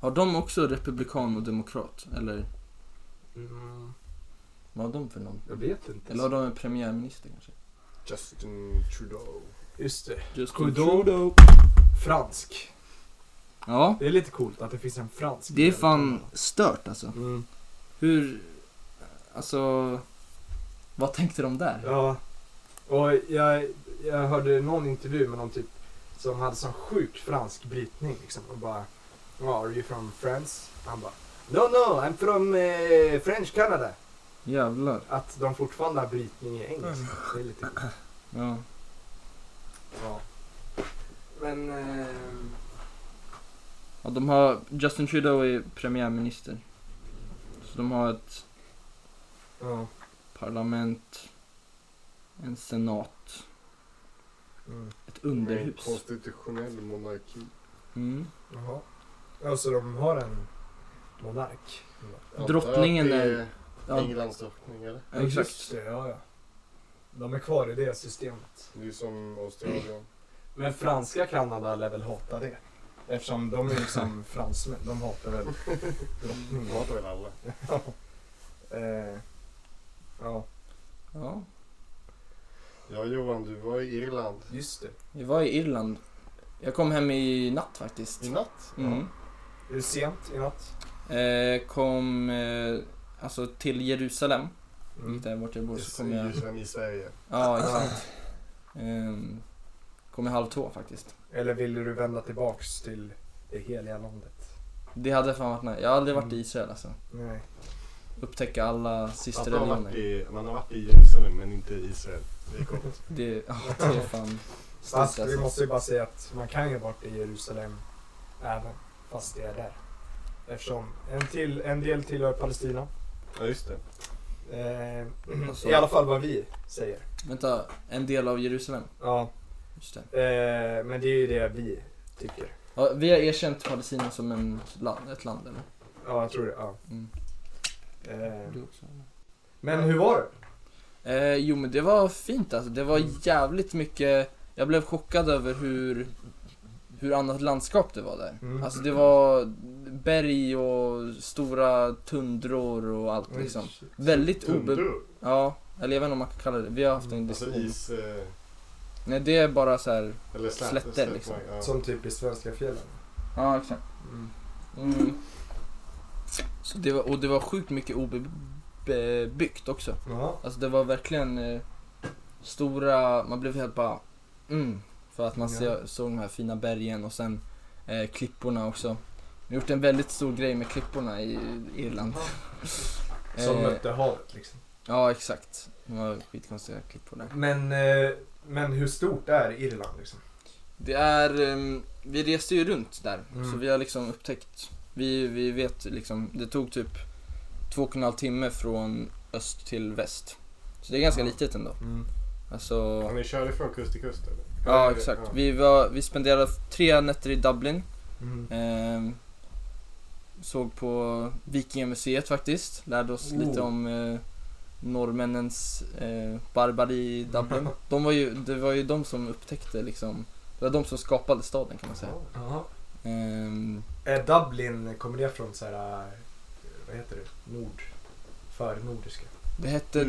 Har de också republikan och demokrat? Eller Mm, vad har de för någon? jag vet inte. Eller har de en premiärminister kanske? Justin Trudeau. Just det. Justin Trudeau. Fransk. Ja, Det är lite coolt att det finns en fransk. det är fan stört alltså. Mm. Hur, alltså, vad tänkte de där? Ja. Och jag, jag hörde någon intervju med någon typ som hade sån sjuk fransk brytning liksom och bara oh, Are you from France? Han bara No no, I'm from eh, French Canada. Jävlar. Att de fortfarande har brytning i engelska. Det är lite. Ja. Ja. Men eh, ja, de har, Justin Trudeau är premiärminister. Så de har ett ja. Parlament, en senat, Mm. ett underhus. konstitutionell monarki. Mm. Jaha. Alltså de har en monark. Jag antar Drottningen att det är- Ja, Englands drottning eller? ja, exakt. Just det, ja, ja. De är kvar i det systemet. Det är som Australien. Men franska Kanada lär väl hata det? Eftersom de är liksom fransmän. De hatar väl De drottningen. hatar väl alla. eh, ja, Ja. Ja Johan, du var i Irland. just det. Vi var i Irland Jag kom hem i natt faktiskt. I natt? Mm. Är det sent i natt? Eh, kom eh, alltså till Jerusalem, Mm. vilket är vart jag bor, I, så kom jag... Jerusalem i Sverige. Ja, exakt. Ehm, kom jag halv två faktiskt. Eller ville du vända tillbaks till det heliga landet? Det hade fan varit nice. Jag har aldrig varit i Mm. Israel alltså. Nej. Upptäcka alla Att man, har systerreligioner. varit i, man har varit i Jerusalem men inte i Israel. Det är coolt. Det, ja, det är fan stort Fast vi alltså. måste ju bara säga att man kan ju ha varit i Jerusalem även fast det är där. Eftersom en, till, en del tillhör Palestina. Ja just det. Eh, I alla fall vad vi säger. Vänta, en del av Jerusalem? Ja, Just det. eh, men det är ju det vi tycker. Ja, vi har erkänt Palestina som en land, ett land eller? Ja, jag tror det. Ja. Mm. Eh, Du också? men hur var det? Eh, jo men det var fint alltså. Det var jävligt mycket, jag blev chockad över hur, hur annat landskap det var där. Mm. Alltså det var berg och stora tundror och allt liksom. Väldigt obe... Ja, eller jag vet inte om man kan kalla det Vi har haft en Alltså diskussion. is... Eh, Nej det är bara så här. eller Slätter, liksom. Ja. Som typ i svenska fjällen. Ja exakt. Mm. Så det var, och det var sjukt mycket obebyggt också. Ja. Alltså det var verkligen eh, stora, man blev helt bara mm. För att man Ja. se, såg de här fina bergen och sen eh, klipporna också. Vi har gjort en väldigt stor grej med klipporna i Irland. Som Eh, mötte havet liksom. Ja exakt. Det var skitkonstiga klippor där. Men, eh, men hur stort är Irland liksom? Det är, ehm, vi reste ju runt där. Mm. Så vi har liksom upptäckt, vi, vi vet liksom, det tog typ två och en halv timme från öst till väst. Så det är ganska Ja. litet ändå. Alltså, Har ni körde från kust till kust eller? ja exakt. ja. Vi, var, vi spenderade tre nätter i Dublin. Mm. Ehm, såg på Vikingamuseet faktiskt. Lärde oss Oh. lite om eh, norrmännens eh, barbari i Dublin. De var ju, det var ju de som upptäckte liksom, det var de som skapade staden kan man säga. Jaha. Ehm, Är Dublin, kommer det från så här, vad heter det, nord, för nordiska? det hette.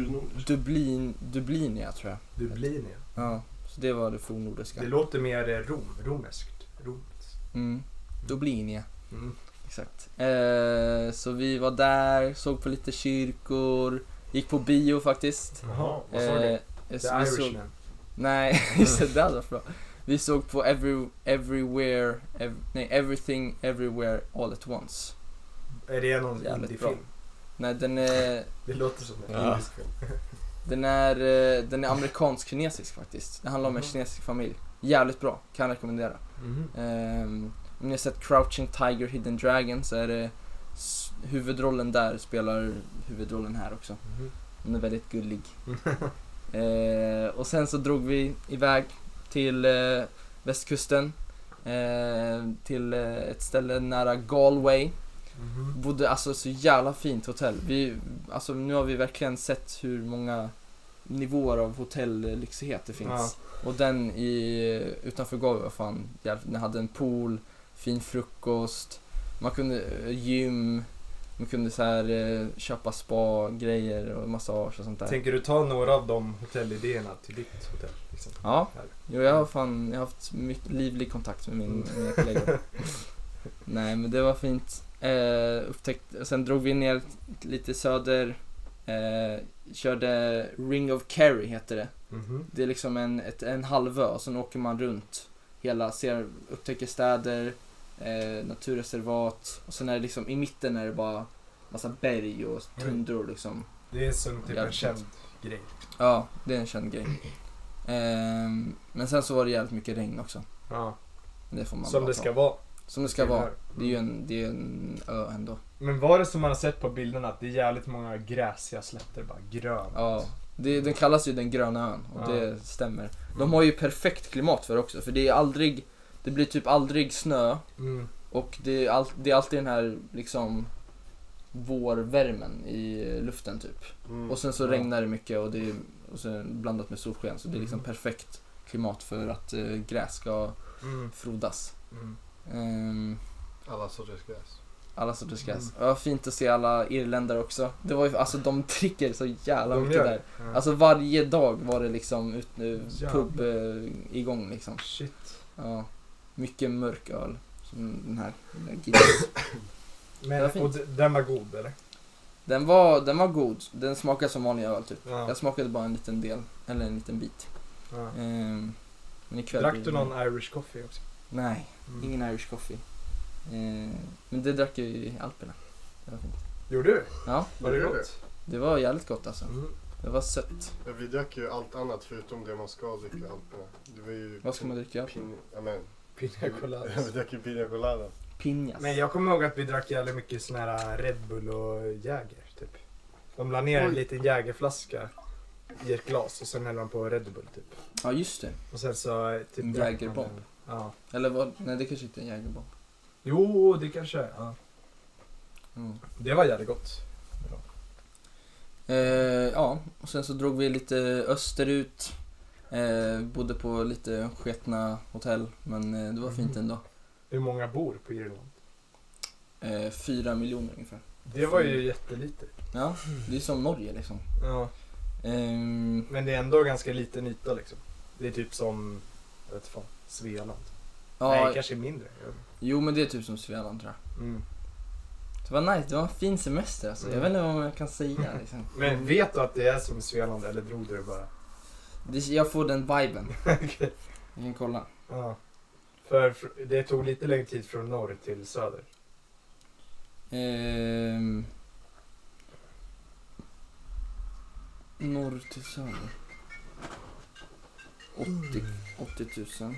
Dublin, Dublinia tror jag. Dublin ja. Så det var det fornnordiska. Det låter mer eh, rom, romeskt. Romt. Mm. Dublinia, Mm. exakt. Eh, så vi var där, såg på lite kyrkor, gick på bio faktiskt. Jaha, vad sa du? Eh, The såg, Irishman. nej, just det, det hade varit bra. Vi såg på every, Everywhere, ev, nej, Everything Everywhere All At Once. Är det någon indiefilm? Nej, den är, Det låter som en Ja. indisk film. den är, eh, den är amerikansk-kinesisk faktiskt. Det handlar om en Mhm. kinesisk familj. Jävligt bra, kan rekommendera. Mhm. Ehm, om ni har sett Crouching Tiger, Hidden Dragon så är det huvudrollen där spelar huvudrollen här också. Mhm. Hon är väldigt gullig. Eh, och sen så drog vi iväg till eh, västkusten. Eh, till eh, ett ställe nära Galway. Mhm. Bodde alltså så jävla fint hotell. Vi, alltså nu har vi verkligen sett hur många nivåer av hotellyxighet det finns. Och den i, utanför Galway var fan jävligt, den hade en pool, fin frukost, man kunde, eh, gym, man kunde så här eh, köpa spa-grejer och massage och sånt där. Tänker du ta några av de hotellidéerna till ditt hotell? Liksom? Ja, jo, jag har fan, jag har haft mycket livlig kontakt med min, mina kollegor. Nej men det var fint. Eh, upptäckt, sen drog vi ner lite söder, eh, körde Ring of Kerry heter det. Mhm. Det är liksom en, ett, en halvö och sen åker man runt hela, ser, upptäcker städer, eh, naturreservat och sen är det liksom i mitten är det bara massa berg och tundror liksom. Det är som typ en känd grej. Ja, det är en känd grej. Ehm, men sen så var det jävligt mycket regn också. Ja. Det får man Som bara det ta. ska vara. Som det ska vara. Det är ju en, det är en ö ändå. Men var det som man har sett på bilderna att det är jävligt många gräsiga slätter, bara grönt? Ja, det, den kallas ju den gröna ön och Ja. det stämmer. De har ju perfekt klimat för det också för det är aldrig, det blir typ aldrig snö Mm. och det är, all, det är alltid den här liksom vårvärmen i luften typ. Mm. Och sen så Ja. regnar det mycket och det är och sen blandat med solsken så det är liksom Mm. perfekt klimat för att eh, gräs ska Mm. frodas. Ehm, Alla sorters gräs. alla sorters gräs. Mm. Ja, fint att se alla irländare också. Det var ju, alltså de dricker så jävla De mycket där. Ja. Alltså varje dag var det liksom ut nu, pub eh, igång liksom. Shit. Ja. Mycket mörk öl. Som den här. Den, här Men, och den var god eller? Den, var, den var god. Den smakade som vanlig öl typ. Ja. Jag smakade bara en liten del. Eller en liten bit. ja. Ehm, men ikväll Drack du det- någon Irish coffee också? Nej, Mm. ingen Irish coffee. Ehm, men det drack jag i Alperna. Det var fint. Gjorde du? Ja, Var det Gjorde gott? det var jävligt gott alltså. Mm. Det var sött. Ja, vi drack ju allt annat förutom det man ska dricka i Alperna. Det var ju... Vad ska man dricka i Alperna? Pin... Ja, men, Pina colada. vi drack ju Pina Colada. Pinjas. Men jag kommer ihåg att vi drack jävligt mycket sån här Red Bull och Jäger typ. De la ner en Oj. liten Jägerflaska i ett glas och sen hällde de på Red Bull typ. Ja, just det. Och sen så eh, typ En drack man Jägerbomb. Ja. Eller vad? Nej, det kanske inte är en Jägerbomb. Jo, det kanske är. Ja. Mm. Det var jävligt gott. Eh, ja, och sen så drog vi lite österut. Eh, bodde på lite sketna hotell, men eh, det var fint ändå. Hur många bor på Irland? Eh, fyra miljoner ungefär. Det var ju jättelite. Ja, det är som Norge liksom. Ja. Ehm, Men det är ändå ganska liten yta liksom. Det är typ som, jag vet fan, Svealand. Nej, ja, kanske mindre. jo men det är typ som Svealand tror jag. Mm. Det var nice, det var en fin semester alltså. Jag Mm. vet inte vad man kan säga liksom. Men vet du att det är som Svealand eller drog du det bara? Det, jag får den viben. Okej. Jag kan kolla. Ja. För det tog lite längre tid från norr till söder. Ehm, norr till söder. 80, 80 000.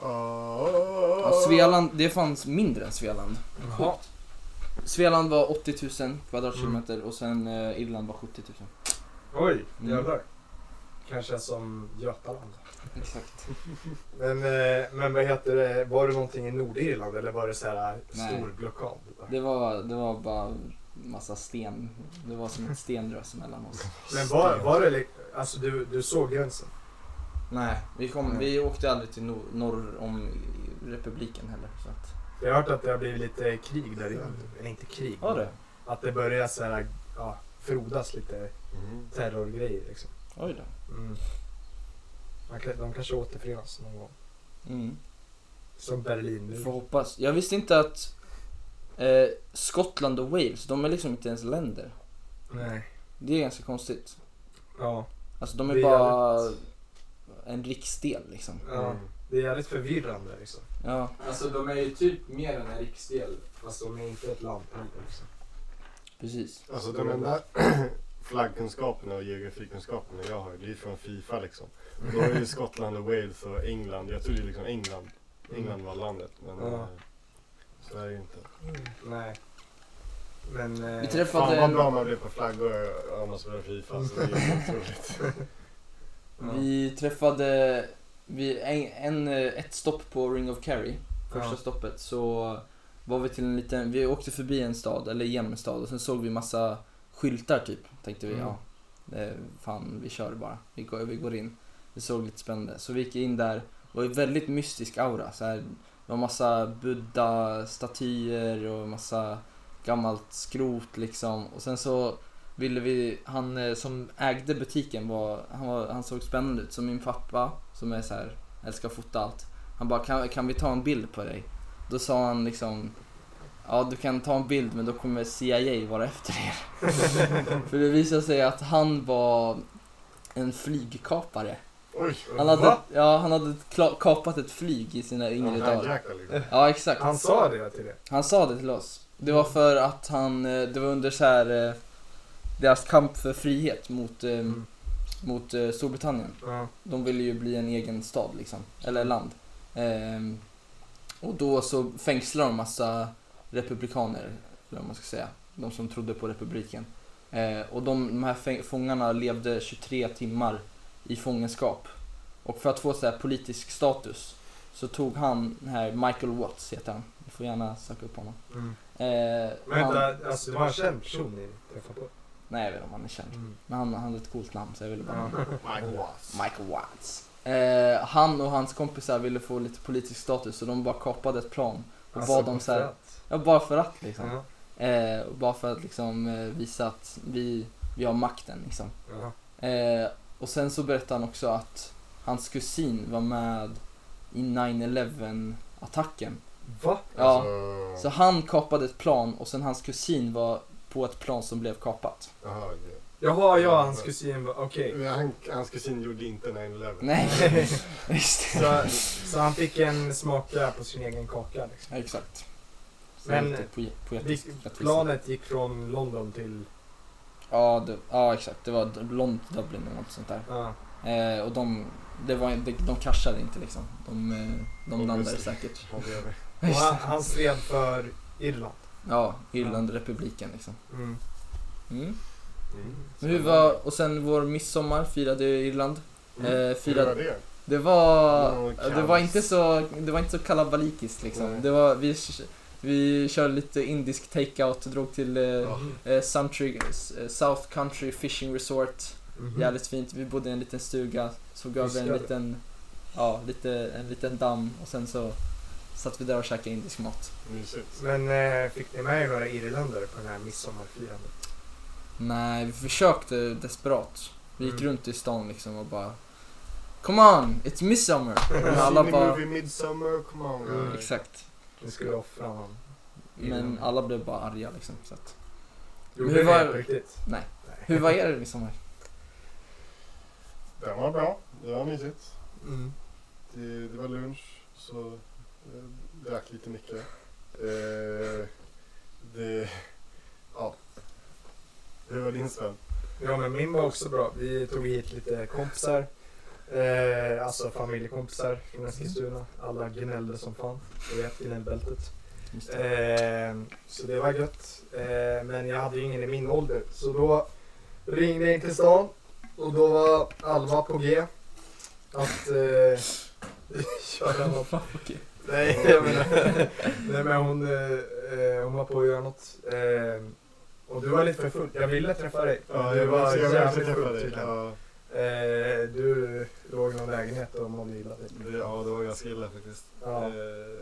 Ja, Svealand, det fanns mindre än Svealand. Jaha. Svealand var 80 000 kvadratkilometer och sen eh, Irland var 70 000. Oj, Mm. jävlar. Kanske som Götaland. Exakt. Men, eh, men vad heter det, var det någonting i Nordirland eller var det så här stor blockad? Det var, det var bara massa sten. Det var som ett stenrös mellan oss. Men var, var det, alltså du, du såg gränsen? Nej, vi, kom, vi åkte aldrig till nor- norr om republiken heller. Så att, Jag har hört att det har blivit lite krig där inne. Eller inte krig. Har det? Att det börjar så här, ja, frodas lite Mm. terrorgrejer liksom. oj då. Mm. Man kan, de kanske återförenas någon gång. Mm. Som Berlin Vi nu. får hoppas. Jag visste inte att eh, Skottland och Wales, de är liksom inte ens länder. Nej. Det är ganska konstigt. Ja. Alltså de är, Det är bara en riksdel liksom. ja. Mm. Det är jävligt förvirrande liksom. Ja, Alltså de är ju typ mer än en riksdel. Fast de är inte ett land heller liksom. precis. Alltså de enda flaggkunskaperna och geografikunskaperna jag har, det är från Fifa liksom. Då är ju Skottland och Wales och England. Jag trodde liksom England, England var landet. Men Ja. så är det ju inte. Nej. Men... Eh, Vi Fan träffade vad en, bra man blir på flaggor om man spelar Fifa. Så det är otroligt. vi träffade vi, en, en, eh, ett stopp på Ring of Kerry, första Ja. stoppet, så var vi till en liten, vi åkte förbi en stad, eller genom en stad och sen såg vi massa skyltar typ. Tänkte vi, Mm. ja, det, fan vi kör bara, vi går, vi går in. Det såg lite spännande. Så vi gick in där, det var en väldigt mystisk aura. Så här, det var massa buddha-statyer och massa gammalt skrot liksom. Och sen så ville vi, han eh, som ägde butiken var, han, var, han såg spännande ut. Så min pappa, som är så här, älskar att fota allt. Han bara, kan, kan vi ta en bild på dig? Då sa han liksom, ja du kan ta en bild men då kommer CIA vara efter er. För det visade sig att han var en flygkapare. Oj, Han hade, ja, han hade kapat ett flyg i sina yngre dagar. hijackar liksom. Ja, exakt. Han sa det till det. Han sa det till oss. Det var för att han, eh, det var under så här eh, deras kamp för frihet mot, eh, Mm. mot Storbritannien. Ja. De ville ju bli en egen stad liksom, eller land. Ehm, och då så fängslade de massa republikaner, eller vad man ska säga. De som trodde på republiken. Eh, och de, de här fångarna levde 23 timmar i fångenskap. Och för att få så här politisk status så tog han, den här Michael Watts heter han. Ni får gärna söka upp honom. Mm. Eh, Men han, vänta, alltså det var en känd person ni träffade på? nej jag vet inte om han är känd. Mm. Men han, han hade ett coolt namn så jag ville bara. Mike Watts. Michael Watts. Eh, han och hans kompisar ville få lite politisk status så de bara kapade ett plan. Och Alltså, bad dem så här, för att- ja bara för att liksom. Ja. Eh, och bara för att liksom eh, visa att vi, vi har makten liksom. Ja. Eh, och sen så berättade han också att hans kusin var med i 9-11 attacken. Va? Ja, Alltså, så han kapade ett plan och sen hans kusin var på ett plan som blev kapat. Jaha, det- Jaha, ja, hans kusin var, okej. Men Han, hans kusin gjorde inte 9-11. Nej, det. Så, så han fick en smaka på sin egen kaka liksom. Ja, exakt. Men, lite poe- poetisk Gick- rättvisa. Planet gick från London till... Ja, det, ja, exakt. Det var London, Dublin eller något sånt där. Ja. Eh, och de, det var, de, de kraschade inte liksom. De, eh, de landade säkert. Och han, han stred för Irland. Ja, Irlandrepubliken liksom. Mm. Mm. Men hur var, och sen vår midsommar firade Irland. Eh, Hur var firade, det? det var, Mm, det var inte så, det var inte så kalabalikiskt liksom. Nej. Det var, vi, vi körde lite indisk takeout, drog till eh, Ja. eh, Country, eh, South Country Fishing Resort. Mhm. Jävligt fint. Vi bodde i en liten stuga, såg över en liten, ja, lite, en liten damm och sen så satt vi där och käkade indisk mat. Mysigt. Men eh, fick ni med er några irländare på den här midsommarfirandet? Nej, vi försökte desperat. Vi gick Mm. runt i stan liksom och bara Come on, it's midsummer! Men alla bara, movie Midsummer, come on Mm, exakt. Ni skulle offra honom. Men alla blev bara arga liksom. Så att. Gjorde hur var- det på riktigt? Nej. Hur var er midsommar? Den var bra. Det var mysigt. Mm. Det, det var lunch, så jag drack lite mycket. Eh, det... Ja. Hur var din Sven? Ja men min var också bra. Vi tog hit lite kompisar. Eh, alltså familjekompisar från Eskilstuna. Alla gnällde som fan. Du vet, gnällbältet. Eh, så det var gött. Eh, men jag hade ju ingen i min ålder. Så då ringde jag in till stan. Och då var Alva på G. Att eh, köra något. Okej. Nej, jag menar, nej men hon, eh, eh, hon var på att göra något. Eh, och du var lite för full. Jag ville träffa dig. Ja, du jag var jävligt träffa full dig. tydligen. Eh, du låg i någon lägenhet och mådde illa. typ. det, ja, det var ganska illa faktiskt. Ja. Eh,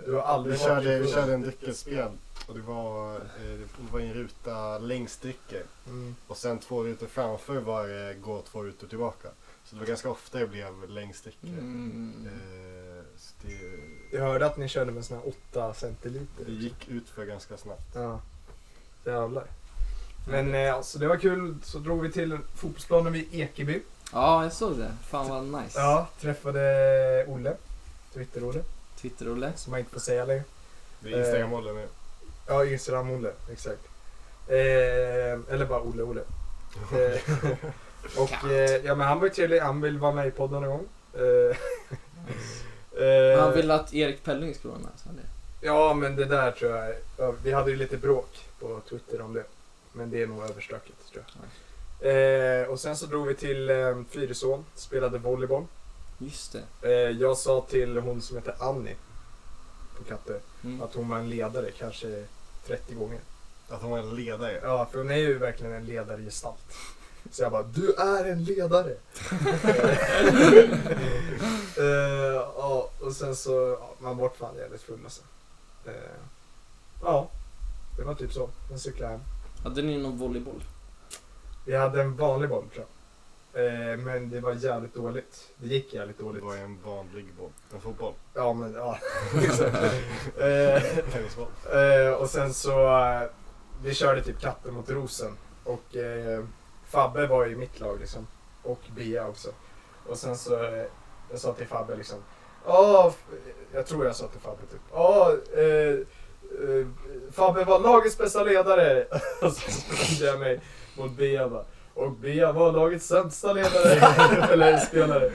Du har aldrig vi, körde, vi körde en dryckesspel och det var, eh, det var en ruta längst drycker. Mm. Och sen två rutor framför var det gå två rutor tillbaka. Så det var ganska ofta jag blev längst drycker. Mm. Eh, så det, Jag hörde att ni körde med såna här 8 centiliter. det gick ut för ganska snabbt. Ja. Jävlar. Men eh, alltså det var kul. Så drog vi till fotbollsplanen vid Ekeby. Ja, jag såg det. Fan vad nice. Ja, träffade Olle. Twitter-Olle. Twitter-Olle. Som man inte får säga längre. Det är Instagram-hållet nu. Ja, Instagram-Olle. Exakt. Eh, eller bara Olle-Olle. Eh, och eh, ja men han var ju trevlig. Han vill vara med i podden någon gång. Eh, eh, Han ville att Erik Pelling skulle vara med. Så det. Ja men det där tror jag. ja, Vi hade ju lite bråk på Twitter om det. Men det är nog överstökat tror jag. Eh, och sen så drog vi till eh, Fyrisån. Spelade volleyboll. Just det. Eh, jag sa till hon som heter Annie på Katte Mm. att hon var en ledare kanske 30 gånger. Att hon var en ledare. Ja, för hon är ju verkligen en ledargestalt. Så jag bara, du är en ledare! eh, ja, och sen så, ja, man vart fan jävligt full alltså. Eh, ja, det var typ så. Sen cyklade jag hem. Hade ni någon volleyboll? Vi hade en vanlig boll tror jag. Eh, men det var jävligt dåligt. Det gick jävligt Det dåligt. var en vanlig boll. En fotboll. Ja, men ja. eh, Tennisboll. Eh, och sen så, eh, vi körde typ katten mot rosen. Och eh, Fabbe var i mitt lag liksom. Och Bea också. Och sen så, eh, jag sa till Fabbe liksom. Ja, jag tror jag sa till Fabbe typ. Ja, eh, eh, Fabbe var lagets bästa ledare. och så jag mig mot Bea bara. Och Bea var lagets sämsta ledare. Eller spelare.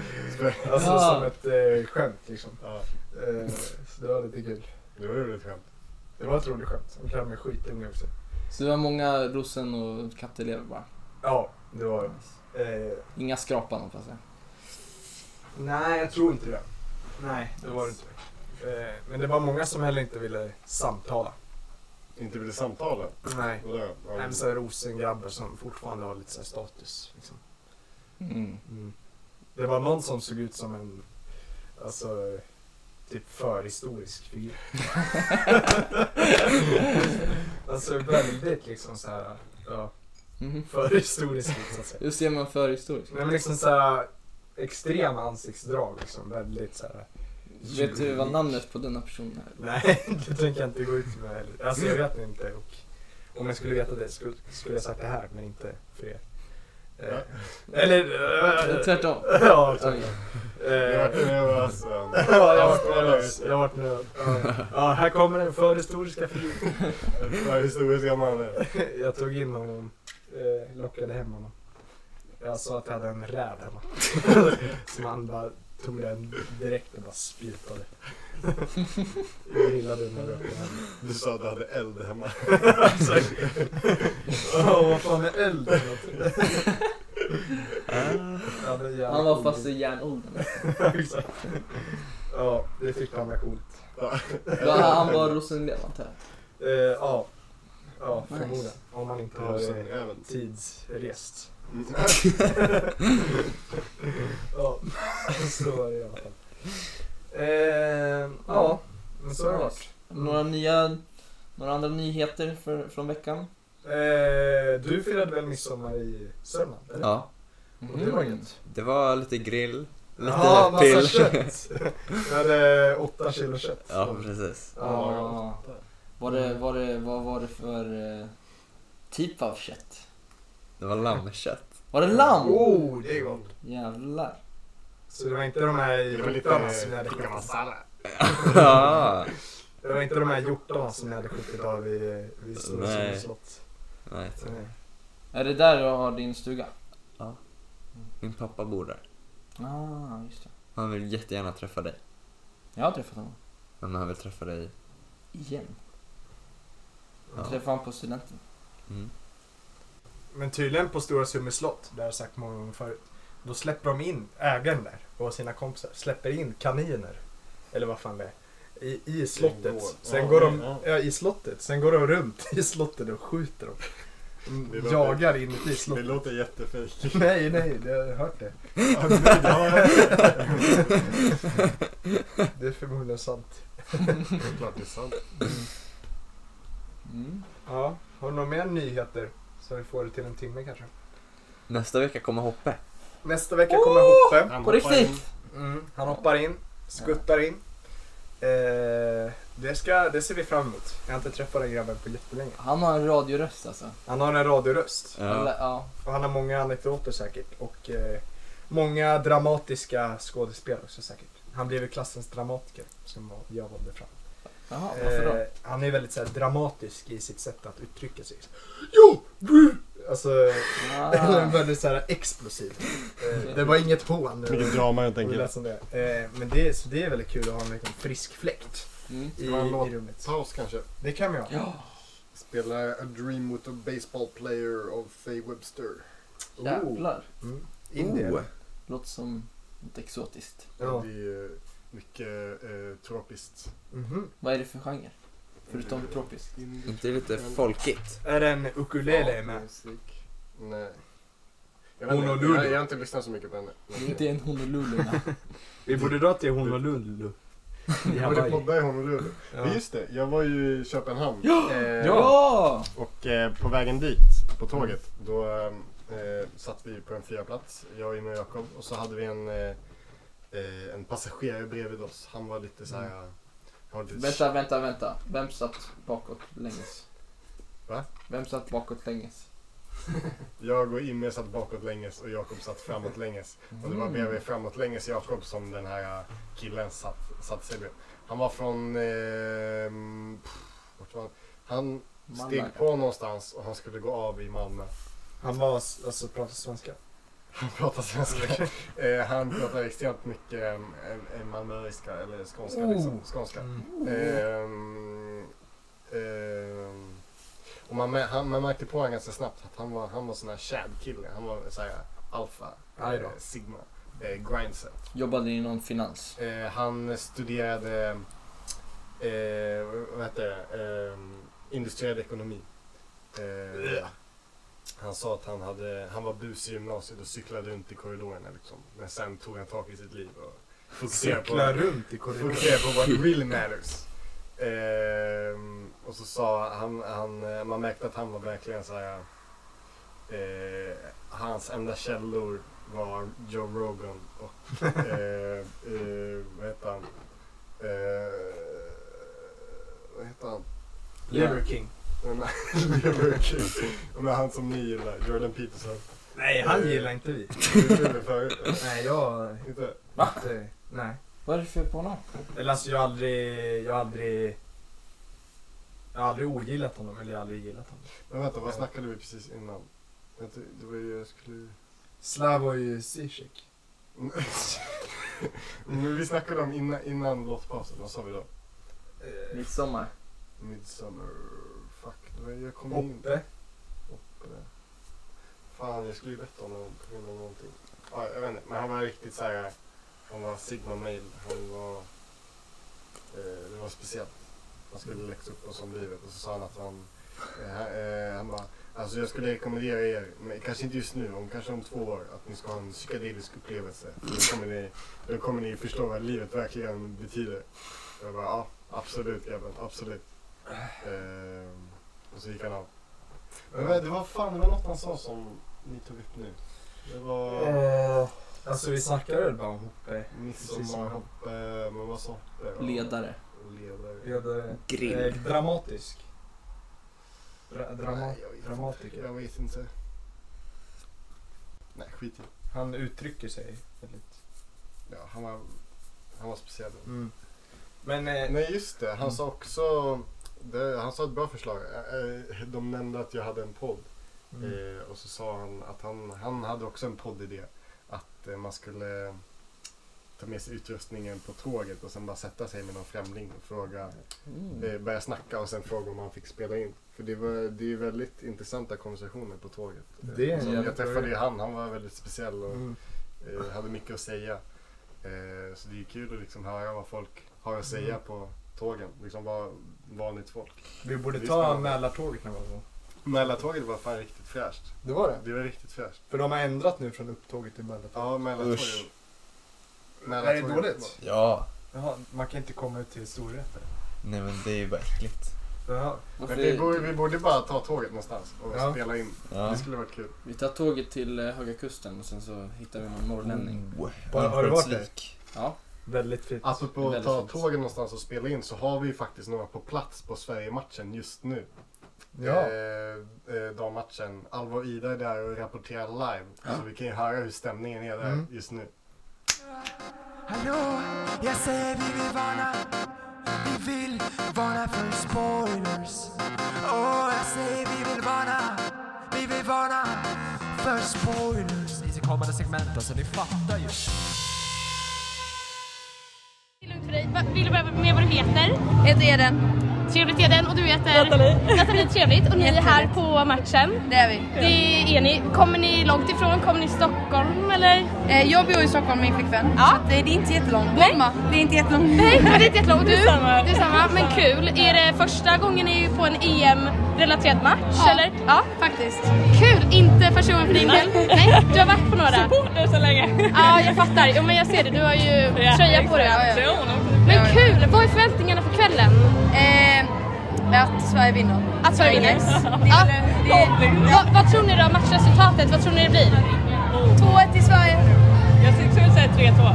Alltså Ja. som ett eh, skämt liksom. Ja, Eh, så det var lite kul. det var ju ett skämt. Det var ett roligt skämt. De kallade mig skitunge också. Så det var många rosen och kattelever bara. Ja, det var det. Eh, Inga skrapan hoppas jag. nej, jag tror inte det. Nej, det var det inte. Eh, men det var många som heller inte ville samtala. Inte ville samtala. Nej. Vadå? Nej, Ja, men så här rosengrabbar som fortfarande har lite så här status. Liksom. Mm. Det var någon som såg ut som en, alltså, typ förhistorisk figur. alltså väldigt liksom så här, ja. Mhm. Förhistorisk så att säga. Hur ser man förhistoriskt? Nej men liksom såhär extrema ansiktsdrag liksom. Väldigt såhär. Vet du vad namnet på denna person är? Nej, det tänker jag inte gå ut med heller. Alltså jag vet inte och om jag skulle veta det skulle, skulle jag sagt det här men inte för er. Eh, Eller... eh, Tvärtom. Ja, tvärtom. Jag vart Eh, nervös. Ja, jag vart nervös. Jag vart nervös. Ja. Ja, här kommer den förhistoriska figuren. För historiska mannen. Jag tog in honom, eh, lockade hem honom. Jag sa att jag hade en räv hemma. Som han bara tog den direkt och bara spjutade. Jag gillade när jag öppnade den. Du sa att du hade eld hemma. Åh, vad fan är eld för något? Ja, det är jävla Han var fast i järnåldern. Exakt. Ja, det tyckte han var coolt. Ja, Han var Rosengren antar jag. Eh, ja, ja Nice. förmodligen. Om man inte har eh, tidsrest. Mm. Ja, så var det i alla fall. Eh, ja, men så har det varit. Några nya, några andra nyheter för, från veckan? Eh, du firade väl midsommar i Sörmland? Eller? Ja, Och det var gött. det var lite grill, lite Ja, massa pill. kött. Vi hade åtta kilo kött. Ja, precis. Ja. Var det, var det, vad var det för eh, typ av kött? Det var lammkött. Var det lamm? Oh, det är gott. Jävlar. Så det var inte de här Det var hjortarna lite som ni hade tikka skjutit masala. Ja. Det var inte de här hjortarna som ni hade skjutit av vid, vid Stora Nej. Slott. Nej, Nej. Är det där du har din stuga? min pappa bor där. Ah, just det. Han vill jättegärna träffa dig. Jag har träffat honom. Men han vill träffa dig. Igen. Jag Ja. träffade honom på studenten. Mm. Men tydligen på Stora Sundby slott, det har jag sagt många gånger förut. Då släpper de in ägaren där och sina kompisar. Släpper in kaniner. Eller vad fan det är. I, i slottet. Sen Ja, går de, ja. ja i slottet. Sen går de runt i slottet och skjuter dem. De Det låter- jagar inuti Det slottet. låter jättefejk. Nej, nej, det har jag hört det. Ja, men det har- Det är förmodligen sant. Det är klart det är sant. Mm. Ja, har du några mer nyheter? Så vi får det till en timme kanske. Nästa vecka kommer Hoppe. Nästa vecka kommer Hoppe. Han På hoppar riktigt? Mm, han hoppar in, skuttar in. Eh, det, ska, det ser vi fram emot. Jag har inte träffat den grabben på jättelänge. Han har en radioröst alltså. Han har en radioröst. Eller, ja. Och han har många anekdoter säkert. Och eh, många dramatiska skådespel också säkert. Han blev ju klassens dramatiker som jag valde fram. Jaha, varför då? Eh, han är väldigt så här, dramatisk i sitt sätt att uttrycka sig. Jo! du! Alltså, Ah. väldigt så här explosiv. Eh, det var inget hån. Vilket drama helt enkelt. det. Eh, men det, är- så det är väldigt kul att ha en liten frisk fläkt Mm. i, i rummet. Paus kanske. Det kan vi ha. Ja, Spela A Dream with a Baseball Player of Faye Webster. jävlar. Mm. Indien. Oh. Låter som något exotiskt. Ja. Det är mycket eh, tropiskt. Mhm. Vad är det för genre? Förutom tropiskt. Inte lite folkigt? Är det en ukulele med? Musik. Nej. Jag, vet inte, Honolulu. jag, jag har inte lyssnat så mycket på henne. Det är inte en Honolulu. Vi borde dra till Honolulu. I Jag borde Hawaii. podda i Honolulu. Ja. Just det, jag var ju i Köpenhamn. Eh, Ja! Och eh, på vägen dit, på tåget, då eh, satt vi på en fyraplats, jag, Emil och Jakob. Och så hade vi en, eh, eh, en passagerare bredvid oss. Han var lite såhär... Han var lite Vänta, vänta, vänta. Vem satt bakåt länges? Va? Vem satt bakåt länges? Jag och Imme satt bakåt länges och Jakob satt framåt länges. Och det var bredvid framåt länges Jakob som den här killen satt, satt sig bredvid. Han var från... Eh, pff, vart var han? Han steg Malmö. på någonstans och han skulle gå av i Malmö. Han var alltså pratar svenska. Han pratar svenska. eh, han pratar extremt mycket eh, eh, malmöiska eller skånska. Liksom. skånska. Mm. Ehm, ehm, och man, han, man märkte på honom ganska snabbt att han var, han var sån här chad-kille. Han var såhär alfa, eh, sigma, eh, grindset. Jobbade inom finans. Eh, han studerade, eh, vad heter det, eh, industriell ekonomi. Eh, han sa att han, hade, han var bus i gymnasiet och cyklade runt i korridorerna liksom. Men sen tog han tag i sitt liv och fokuserade på, Cykla runt i korridoren. fokuserade på what really matters. Ehm, och så sa han, han, man märkte att han var verkligen så här. eh, hans enda källor var Joe Rogan och eh, eh, vad heter han? Eh, vad heter han? Liver King. King. Men han som ni gillar, Jordan Peterson. Nej, han gillar inte vi. Nej, jag... Inte? Va? Inte, nej. Vad är det för på honom? Eller alltså jag har aldrig... Jag har aldrig... Jag har aldrig ogillat honom, eller jag har aldrig gillat honom. Men vänta, vad snackade vi precis innan? Det var ju, jag skulle... Slavoj Zizek. Men vi snackade om innan, innan låtpausen, vad sa vi då? Eh, Midsommar. Midsummer... Fuck, det var, jag kom in... Hoppe. Hoppe. Fan, jag skulle ju bett honom på grund av någonting. Ja, jag vet inte, men han var riktigt såhär... Han var Sigma Mail. Han var... Eh, det var speciellt. Han skulle läxa upp oss om livet och så sa han att han... Eh, han- eh, han bara... Alltså jag skulle rekommendera er, men kanske inte just nu, om kanske om två år, att ni ska ha en psykedelisk upplevelse. Då kommer ni, då kommer ni förstå vad livet verkligen betyder. Jag bara, ja, absolut grabben, absolut. Eh, och så gick han av. Men det var fan, det var något han sa som ni tog upp nu. Det var Eh, alltså vi snackade väl bara om Hoppe. midsommarhopp, eh, men vad sa Hoppe? Ja, Ledare. Ledare. Ledare. Grill. Eh, dramatisk. Dra, drama, Nej, jag dramatiker. Jag vet inte. Nej, skit i. Han uttrycker sig väldigt... Ja, han var, han var speciell. Mm. Men... Eh, Nej just det, han Mm. sa också, det, han sa ett bra förslag. De nämnde att jag hade en podd. mm. Eh, och så sa han att han, han hade också en poddidé. Att eh, man skulle ta med sig utrustningen på tåget och sen bara sätta sig med någon främling och fråga, Mm. eh, börja snacka och sen fråga om man fick spela in. För det, var, det är väldigt intressanta konversationer på tåget. Det är en jag träffade ju han, han var väldigt speciell och Mm. hade mycket att säga. Så det är kul att liksom höra vad folk har att säga Mm. på tågen. Liksom vad vanligt folk. Vi borde ta. Mälartåget någon gång. Mälartåget var fan riktigt fräscht. Det var det? Det var riktigt fräscht. För de har ändrat nu från upptåget till Mälartåget. Ja, Mälartåget. Usch. Är det dåligt? Ja. Jaha, man kan inte komma ut till storrätter. Nej men det är ju bara äckligt. Jaha. Varför Men vi borde, vi borde bara ta tåget någonstans och Ja. spela in. Ja. Det skulle varit kul. Vi tar tåget till eh, Höga Kusten och sen så hittar vi någon norrlänning. Oh, Har- har du varit där? Örnsköldsvik. Ja. Väldigt fint. Apropå att Väldigt ta fint. tåget någonstans och spela in så har vi ju faktiskt några på plats på Sverige-matchen just nu. Ja. Eh, eh, dammatchen. Alva och Ida är där och rapporterar live. Ja. Så vi kan ju höra hur stämningen är där Mm. just nu. Hallå, jag säger vi vill varna Vi vill varna för spoilers Åh, jag säger vi vill varna Vi vill varna för spoilers I kommande segment, alltså ni fattar ju Vill du börja med vad du heter? Jag heter Eden. Trevligt Eden. Och du heter? Nathalie. Nathalie, trevligt. Och ni är här på matchen. Det är vi. Det är ni. Kommer ni långt ifrån? Kommer ni i Stockholm eller? Eh, jag bor i Stockholm med min flickvän. Ja. Så det, det är inte jättelångt. Nej. Det är inte jättelångt. Nej, men det är inte jättelångt. Du? Detsamma. Detsamma. Men kul. Är det första gången ni är på en EM-relaterad match Ja. eller? Ja. Faktiskt. Kul! Inte första gången för din del? Nej, du har varit på några? Supporter så länge. Ja, jag fattar. Jo, men jag ser det. Du har ju tröja på dig. Ja, ja. Men kul! Vad är förväntningarna för kvällen? Eh, att Sverige vinner. Att Sverige vinner? Ja. det- Vad, vad tror ni då? Matchresultatet? Vad tror ni det blir? 2-1 till Sverige. Säga 3-2.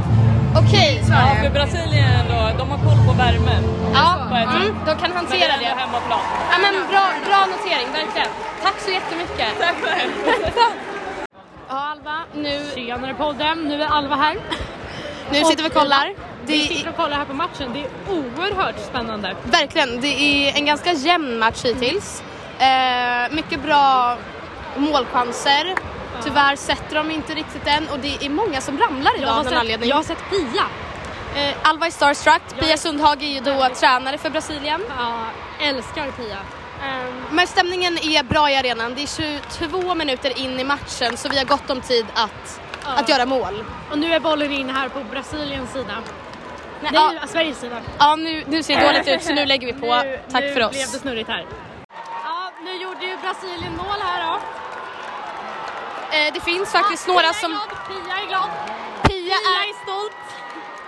Okej, Ja, Sverige. för Brasilien då, de har koll på värmen. Ja, mm, de kan Men det hantera ändå det. hemmaplan. Ja, men bra, bra notering, verkligen. Tack så jättemycket. Tack själv. Ja, Alva, nu... Senare podden, nu är Alva här. Nu sitter vi och kollar. Vi Det sitter är, och kollar här på matchen, det är oerhört spännande. verkligen, det är en ganska jämn match hittills. Eh, mycket bra målchanser. Tyvärr sätter de inte riktigt än och det är många som ramlar idag av någon sett, anledning. jag har sett Pia. Eh, Alva är starstruck. Jag Pia Sundhage är ju då tränare för Brasilien. Ja, älskar Pia. Ehm, Men stämningen är bra i arenan. Det är 22 minuter in i matchen så vi har gott om tid att, Ja. att göra mål. Och nu är bollen in här på Brasiliens sida. Nej, Nej, ja, Sveriges sida. ja, nu, nu ser det dåligt ut så nu lägger vi på. Nu, Tack nu för blev oss. det snurrigt här. Ja, nu gjorde ju Brasilien mål här då. Eh, det finns faktiskt några Pia som... Är glad. Pia är glad. Pia Pia är... är stolt.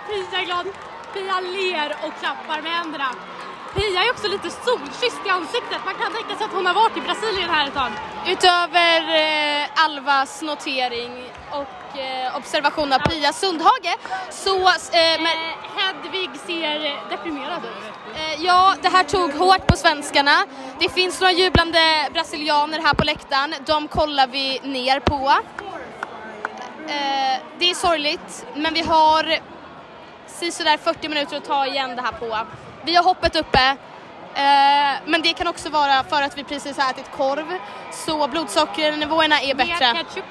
Pia är glad. Pia ler och klappar med händerna. Pia är också lite solkysst i ansiktet. Man kan tänka sig att hon har varit i Brasilien här ett tag. Utöver eh, Alvas notering och eh, observation av Pia Sundhage så... Eh, men, Hedvig ser deprimerad ut. Eh, ja, det här tog hårt på svenskarna. Det finns några jublande brasilianer här på läktaren. De kollar vi ner på. Eh, det är sorgligt, men vi har sådär 40 minuter att ta igen det här på. Vi har hoppet uppe, eh, men det kan också vara för att vi precis har ätit korv, så blodsockernivåerna är bättre. Ketchup.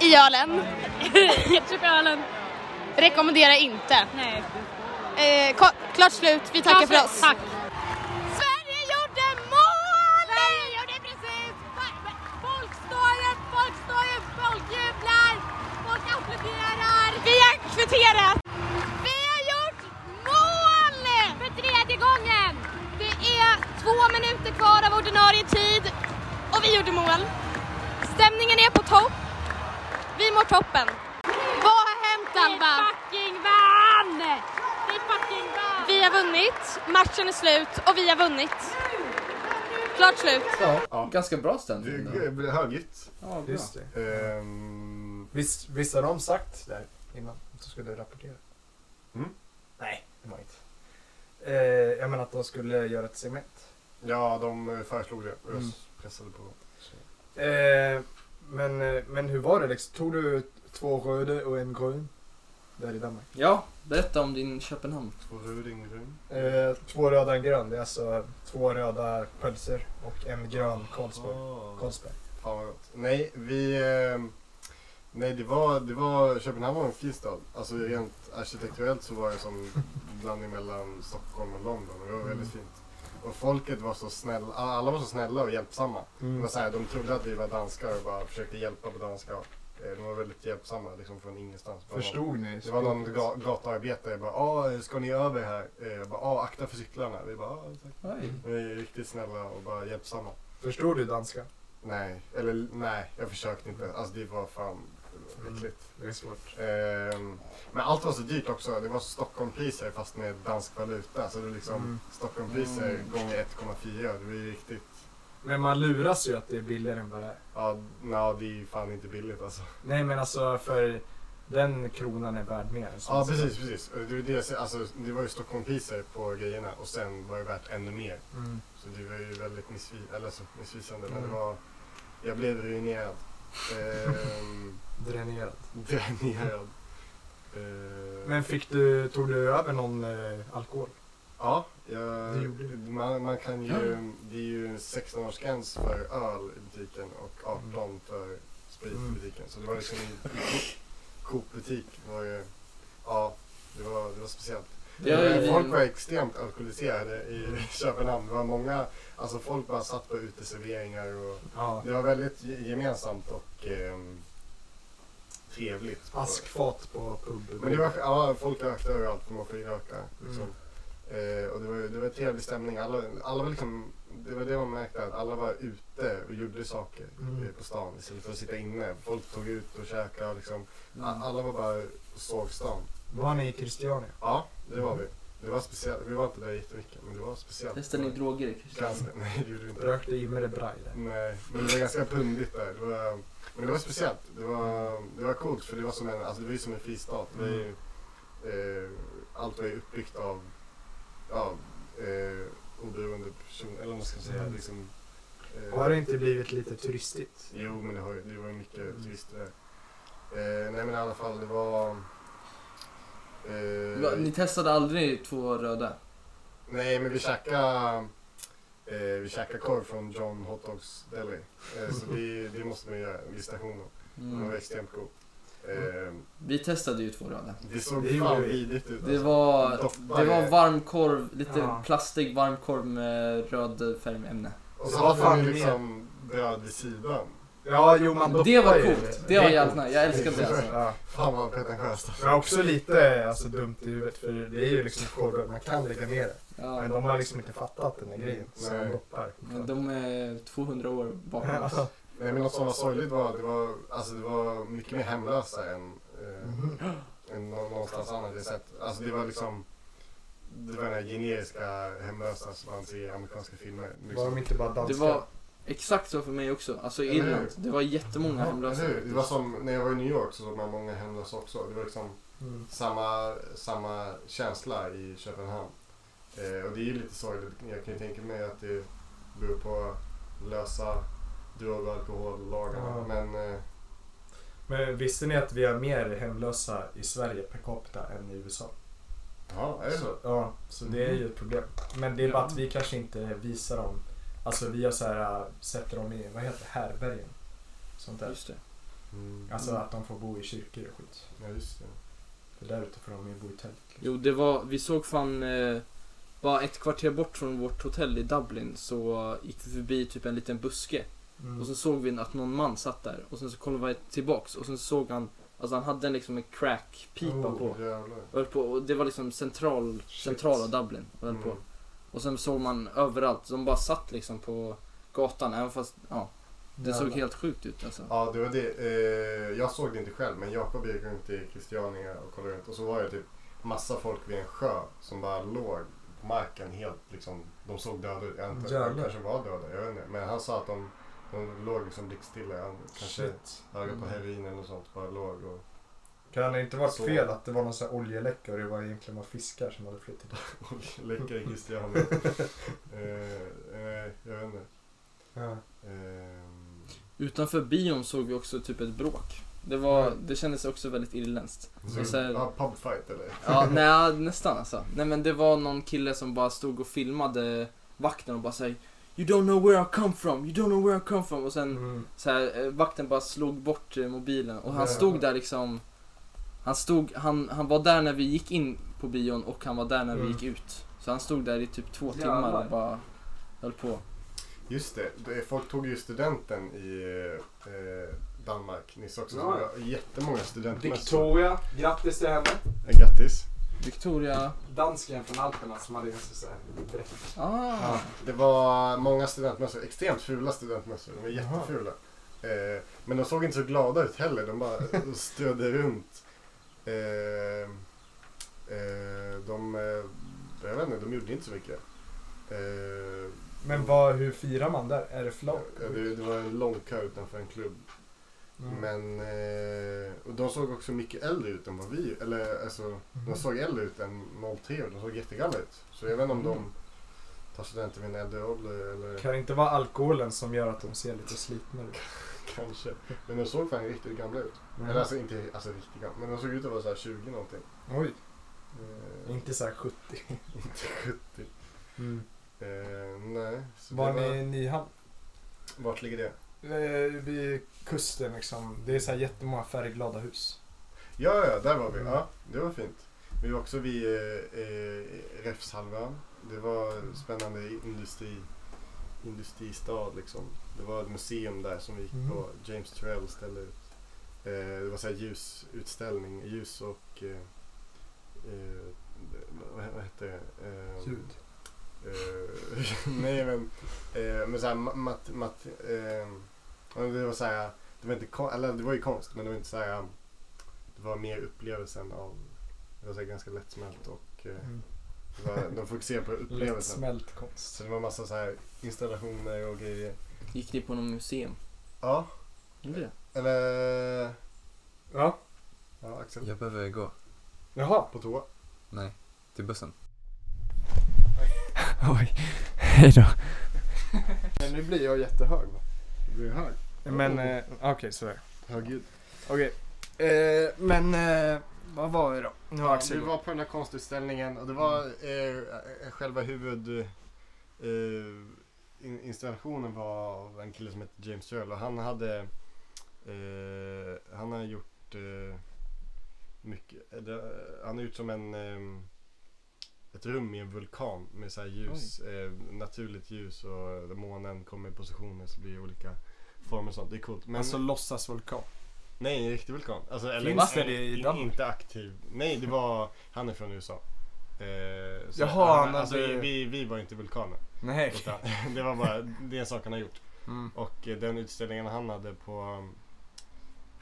I ölen. ketchup i ölen. Rekommenderar inte. Nej. Eh, klart slut, vi tackar Klart för slut, oss. tack. Sverige gjorde mål! Sverige gjorde precis! Folk står upp, folk står upp, folk jublar, folk applåderar. Vi har kvitterat! Vi har gjort mål! För tredje gången! Det är två minuter kvar av ordinarie tid och vi gjorde mål. Stämningen är på topp. Vi mår toppen. Vad har hänt Alva? Vi fucking vann! Vi fucking vann! Vi har vunnit, matchen är slut och vi har vunnit. Klart slut. Ja, ganska bra stämning. Det blir högljutt. Ja, bra. Just det. Ehm, Visst, visst har de sagt där innan att de skulle rapportera? Mm. Nej, det var inte. Eh, jag menar att de skulle göra ett segment. ja, de eh, föreslog det och jag Mm. pressade på. Eh, men, eh, men hur var det liksom? Tog du två röda och en grön? Där i Danmark. Ja, berätta om din Köpenhamn. Två röd, ingen grön. Eh, två röda och en grön. Det är alltså två röda pölser och en grön Carlsberg. Ah. Carlsberg. Fan vad gott. Nej, vi... Eh, nej, det var, det var... Köpenhamn var en fin stad. Alltså rent arkitekturellt så var det som blandning mellan Stockholm och London. Och det var väldigt fint. Och folket var så snälla. Alla var så snälla och hjälpsamma. Mm. Det var så här, de trodde att vi var danskar och bara försökte hjälpa på danska. Eh, De var väldigt hjälpsamma liksom från ingenstans. Förstod ni? Det var någon ga- gatuarbetare bara ah, ska ni över här? Eh, Jag bara ah, akta för cyklarna. Vi bara ah, tack. Vi är riktigt snälla och bara hjälpsamma. Förstod du danska? Nej, eller nej, jag försökte inte. Alltså det var fan äckligt. Det är svårt. Ehm, men allt var så dyrt också. Det var Stockholmpriser fast med dansk valuta. Så det var liksom Mm. Stockholmpriser Mm. gånger 1,4. Det var ju riktigt. Men man luras ju att det är billigare än vad det är. Ja, nej, det är ju fan inte billigt alltså. Nej men alltså för den kronan är värd mer. Ja, precis, precis. Det, var det, alltså, det var ju Stockholmpriser på grejerna och sen var det värt ännu mer. Mm. Så det var ju väldigt missvi eller så, missvisande. Men Mm. det var, jag blev ruinerad. Ehm, Dränerad. dränerad. Ehm, Men fick du, tog du över någon eh, alkohol? Ja, du. man, man kan ju, det är ju en 16-årsgräns för öl i butiken och 18 för sprit Mm. i butiken. Så det var liksom i Coop-butik var ju, ja, det var, det var speciellt. Ju- Folk var extremt alkoholiserade i Köpenhamn. Det var många, alltså folk bara satt på uteserveringar och Ja. det var väldigt ge- gemensamt och ehm, trevligt. Askfat på pub. Men det var, ja, folk rökte överallt för man får ju röka. Liksom. Mm. Eh, och det var, det var trevlig stämning. Alla, alla var liksom, det var det man märkte, att alla var ute och gjorde saker Mm. eh, på stan istället för att sitta inne. Folk tog ut och käkade och liksom, Mm. alla var bara och såg stan. Var ni i Christiania? Ja, det var vi. Det var speciellt. Vi var inte där jättemycket, men det var speciellt. Testade ni droger i? Ganska, nej, det gjorde vi inte. Rökte Imre Braille? Nej, men det var ganska pundigt där. Det var, men det var speciellt. Det var, det var coolt för det var som en, alltså det var ju som en var ju, eh, allt var ju uppbyggt av ja, eh, oberoende personer, eller vad man ska säga. Mm. Liksom, eh, Har det inte blivit lite turistigt? Jo, men det, har, ju- det var ju mycket turister där. Eh, nej men i alla fall, det var... Eh, Ni testade aldrig två röda? Nej, men vi käkade, eh, vi käkade korv från John Hot Dogs Deli. Eh, så det, det måste man göra vid stationen. Den var Mm. extremt god. Eh, Vi testade ju två röda. det såg Det fan vi. vidrigt ut. Det alltså. var, det var varmkorv, lite Ja. plastig varmkorv med röd färgämne. Och så hade man är ju liksom bröd vid sidan. Ja, jo man Det var coolt. Det var är jävligt nice. Jag älskade det alltså. Ja. Fan vad pretentiöst alltså. Men också lite alltså, dumt i huvudet för det är ju liksom korvbröd, man kan lägga ner det. Men Ja, de har liksom inte fattat den här grejen. Så de doppar. men de är 200 år bakom oss. Nej men något som var sorgligt var, det var, alltså det var mycket mer hemlösa än, eh, än nå- någonstans annat jag sett. Alltså det var liksom, det var den här generiska hemlösa som man ser i amerikanska filmer. liksom. Var de inte bara danska? Det var exakt så för mig också. Alltså i Eller hur? Irland, det var jättemånga Ja, hemlösa. eller hur? Det var som när jag var i New York så såg man många hemlösa också. Det var liksom Mm. samma, samma känsla i Köpenhamn. Eh, och det är ju lite sorgligt. Jag kan ju tänka mig att det beror på lösa drog och alkohollagarna. Ja. Men eh, Men visste ni att vi har mer hemlösa i Sverige per capita än i USA? ja, är det så? Ja, så det är ju ett problem. Men det är bara att vi kanske inte visar dem. Alltså vi har så här, äh, sätter dem i, vad heter det, härbergen. Sånt där. Just det. Mm. Alltså att de får bo i kyrkor och skit. Ja, just det. För där ute får de ju bo i tält. liksom. Jo, det var, vi såg fan eh, bara ett kvarter bort från vårt hotell i Dublin så gick vi förbi typ en liten buske. Mm. Och så såg vi att någon man satt där och sen så kollade vi tillbaks och sen såg han, alltså han hade liksom en crackpipa Oh, på. Och, höll på. och det var liksom central, centrala Dublin och höll på. Mm. Och sen såg man överallt, de bara satt liksom på gatan även fast, ja. Det såg Jävlar. helt sjukt ut alltså. Ja, det var det. Eh, jag såg det inte själv, men Jakob gick runt i Christiania och kollade runt. Och så var det typ massa folk vid en sjö som bara låg på marken helt liksom. De såg döda ut. Jag antar- kanske var döda, jag vet inte. Men han sa att de, de låg liksom blickstilla. Han Kanske Shit. höga på Mm. heroin eller något sånt. Bara låg och... Kan det inte varit Så- fel att det var någon sån här oljeläcka och det var egentligen var fiskar som hade flyttat? Läcker i Christiania. eh, eh, jag vet inte. Ja. Ehm, Utanför bion såg vi också typ ett bråk. Det, var, det kändes också väldigt irländskt. så, så här- ja, pubfight eller? Ja, nej, nästan alltså. Nej men det var någon kille som bara stod och filmade vakten och bara säger You don't know where I come from, you don't know where I come from. Och sen Mm. så här, eh, vakten bara slog bort eh, mobilen och han stod där liksom han, stod, han, han var där när vi gick in på bion och han var där när vi Mm. gick ut. Så han stod där i typ två Jävlar. timmar och bara höll på. Just det, folk tog ju studenten i eh, Danmark nyss också. Ja. Jättemånga studentmässor. Victoria, grattis till henne. Grattis. Victoria... Dansken från Alperna som hade ganska såhär dräkt. Ah. Ja, det var många studentmössor, extremt fula studentmössor. De var jättefula. Eh, men de såg inte så glada ut heller. De bara strödde runt. Eh, eh, de, eh, jag vet inte, de gjorde inte så mycket. Eh, Men vad, hur firar man där? Är det flak? Ja, det, det var en lång kö utanför en klubb. Mm. Men eh, och de såg också mycket äldre ut än vad vi Eller alltså, de såg äldre ut än 03 och de såg jättegamla ut. Så jag vet inte om de tar studenter vid en äldre ålder eller Kan det inte vara alkoholen som gör att de ser lite slitna ut? kanske. Men de såg fan riktigt gamla ut. Mhm. Eller alltså inte alltså, riktigt gamla, men de såg ut att vara så här 20 någonting. Oj, Eh, inte såhär 70. inte 70. Mm. Eh, nej. Så Var det ni i Nyhamn? Vart ligger det? Eh, vid kusten liksom. Det är så här jättemånga färgglada hus. Ja, ja, där var vi. Mm. Ja, det var fint. Vi var också vid eh, eh, Räfshalvön. Det var spännande industri, industristad liksom. Det var ett museum där som vi gick Mm. på. James Turrell ställde ut. Eh, det var så här ljusutställning, ljus och eh, eh, vad, vad hette det? Eh, Ljud. Eh, nej men, men såhär mat, mat, ja, det var såhär, det var inte kon- eller det var ju konst men det var inte såhär, det var mer upplevelsen av, det var såhär ganska lättsmält och eh, Mm. var, de fokuserade på upplevelsen. Lättsmält konst. Så det var massa såhär installationer och grejer. Gick ni på något museum? Ja, Gjorde det? eller, Ja. ja Axel, Jag behöver gå. Jaha. på toa. Nej, till bussen. Oj, hej då. Men nu blir jag jättehög va? Du blir hög. Men eh, okej, så är det. Högljudd. Okej. Eh, men eh, vad var det då? Nu har Ja, Axel vi gått. var på den här konstutställningen och det var eh, själva huvud eh, in- installationen var av en kille som heter James Turrell och han hade eh, han har gjort eh, mycket, eh, det, han har gjort som en eh, ett rum i en vulkan med så här ljus, eh, naturligt ljus och där månen kommer i positioner så blir det olika former och sånt. Det är coolt. Men, Alltså låtsasvulkan. Nej, en riktig vulkan. Alltså, eller, Finns en- det i Danmark? Inte aktiv. Nej, det var, han är från USA. Eh, så Jaha, han, han alltså, hade- vi, vi var inte vulkaner. Nej. Utan, det var bara, det är en sak han har gjort. Mm. Och eh, den utställningen han hade på,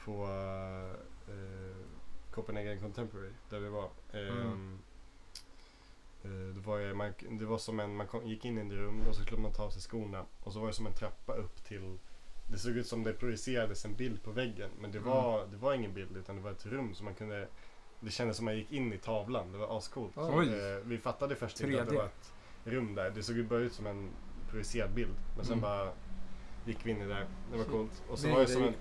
på eh, Copenhagen Contemporary, där vi var. Eh, Mm. Eh, det, var, ju- man, det var som en, man kom, gick in i ett rum och så skulle man ta av sig skorna. Och så var det som en trappa upp till det såg ut som det projicerades en bild på väggen. Men det var, det var ingen bild utan det var ett rum som man kunde Det kändes som man gick in i tavlan. Det var ascoolt. Oj. Eh, vi fattade först inte att 3D. det var ett rum där. Det såg ju bara ut som en projicerad bild. Men sen Mm. bara gick vi in i det. Det var coolt. Och så Nej, var det som en,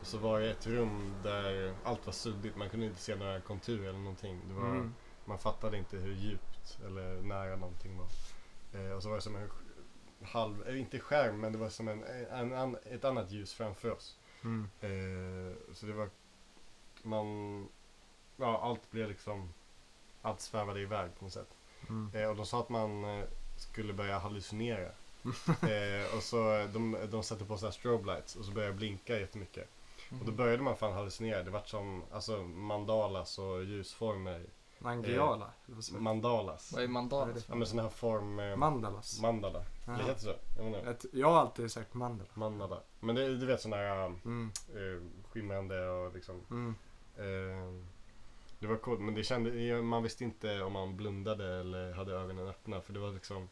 och så var det ett rum där allt var suddigt. Man kunde inte se några konturer eller någonting. Var, Mm. Man fattade inte hur djupt eller nära någonting var. Eh, och så var det som en halv, eh, inte skärm, men det var som en, en, an- ett annat ljus framför oss. Mm. Eh, så det var, man, ja allt blev liksom, allt svävade iväg på något sätt. Mm. Eh, och de sa att man eh, skulle börja hallucinera. eh, och så de, de satte på så här strobe lights och så började det blinka jättemycket. Och då började man fan hallucinera. Det vart som alltså, mandalas och ljusformer. Mangiala, eller vad säger du? mandalas. Vad är mandalas? Ja men sån här form... Eh, Mandalas. mandala. Det heter så? Jag Jag har alltid sagt mandala. Mandala. Men det, du vet sån här Mm. eh, skimrande och liksom. Mm. Eh, det var coolt men det kände, man visste inte om man blundade eller hade ögonen öppna för det var liksom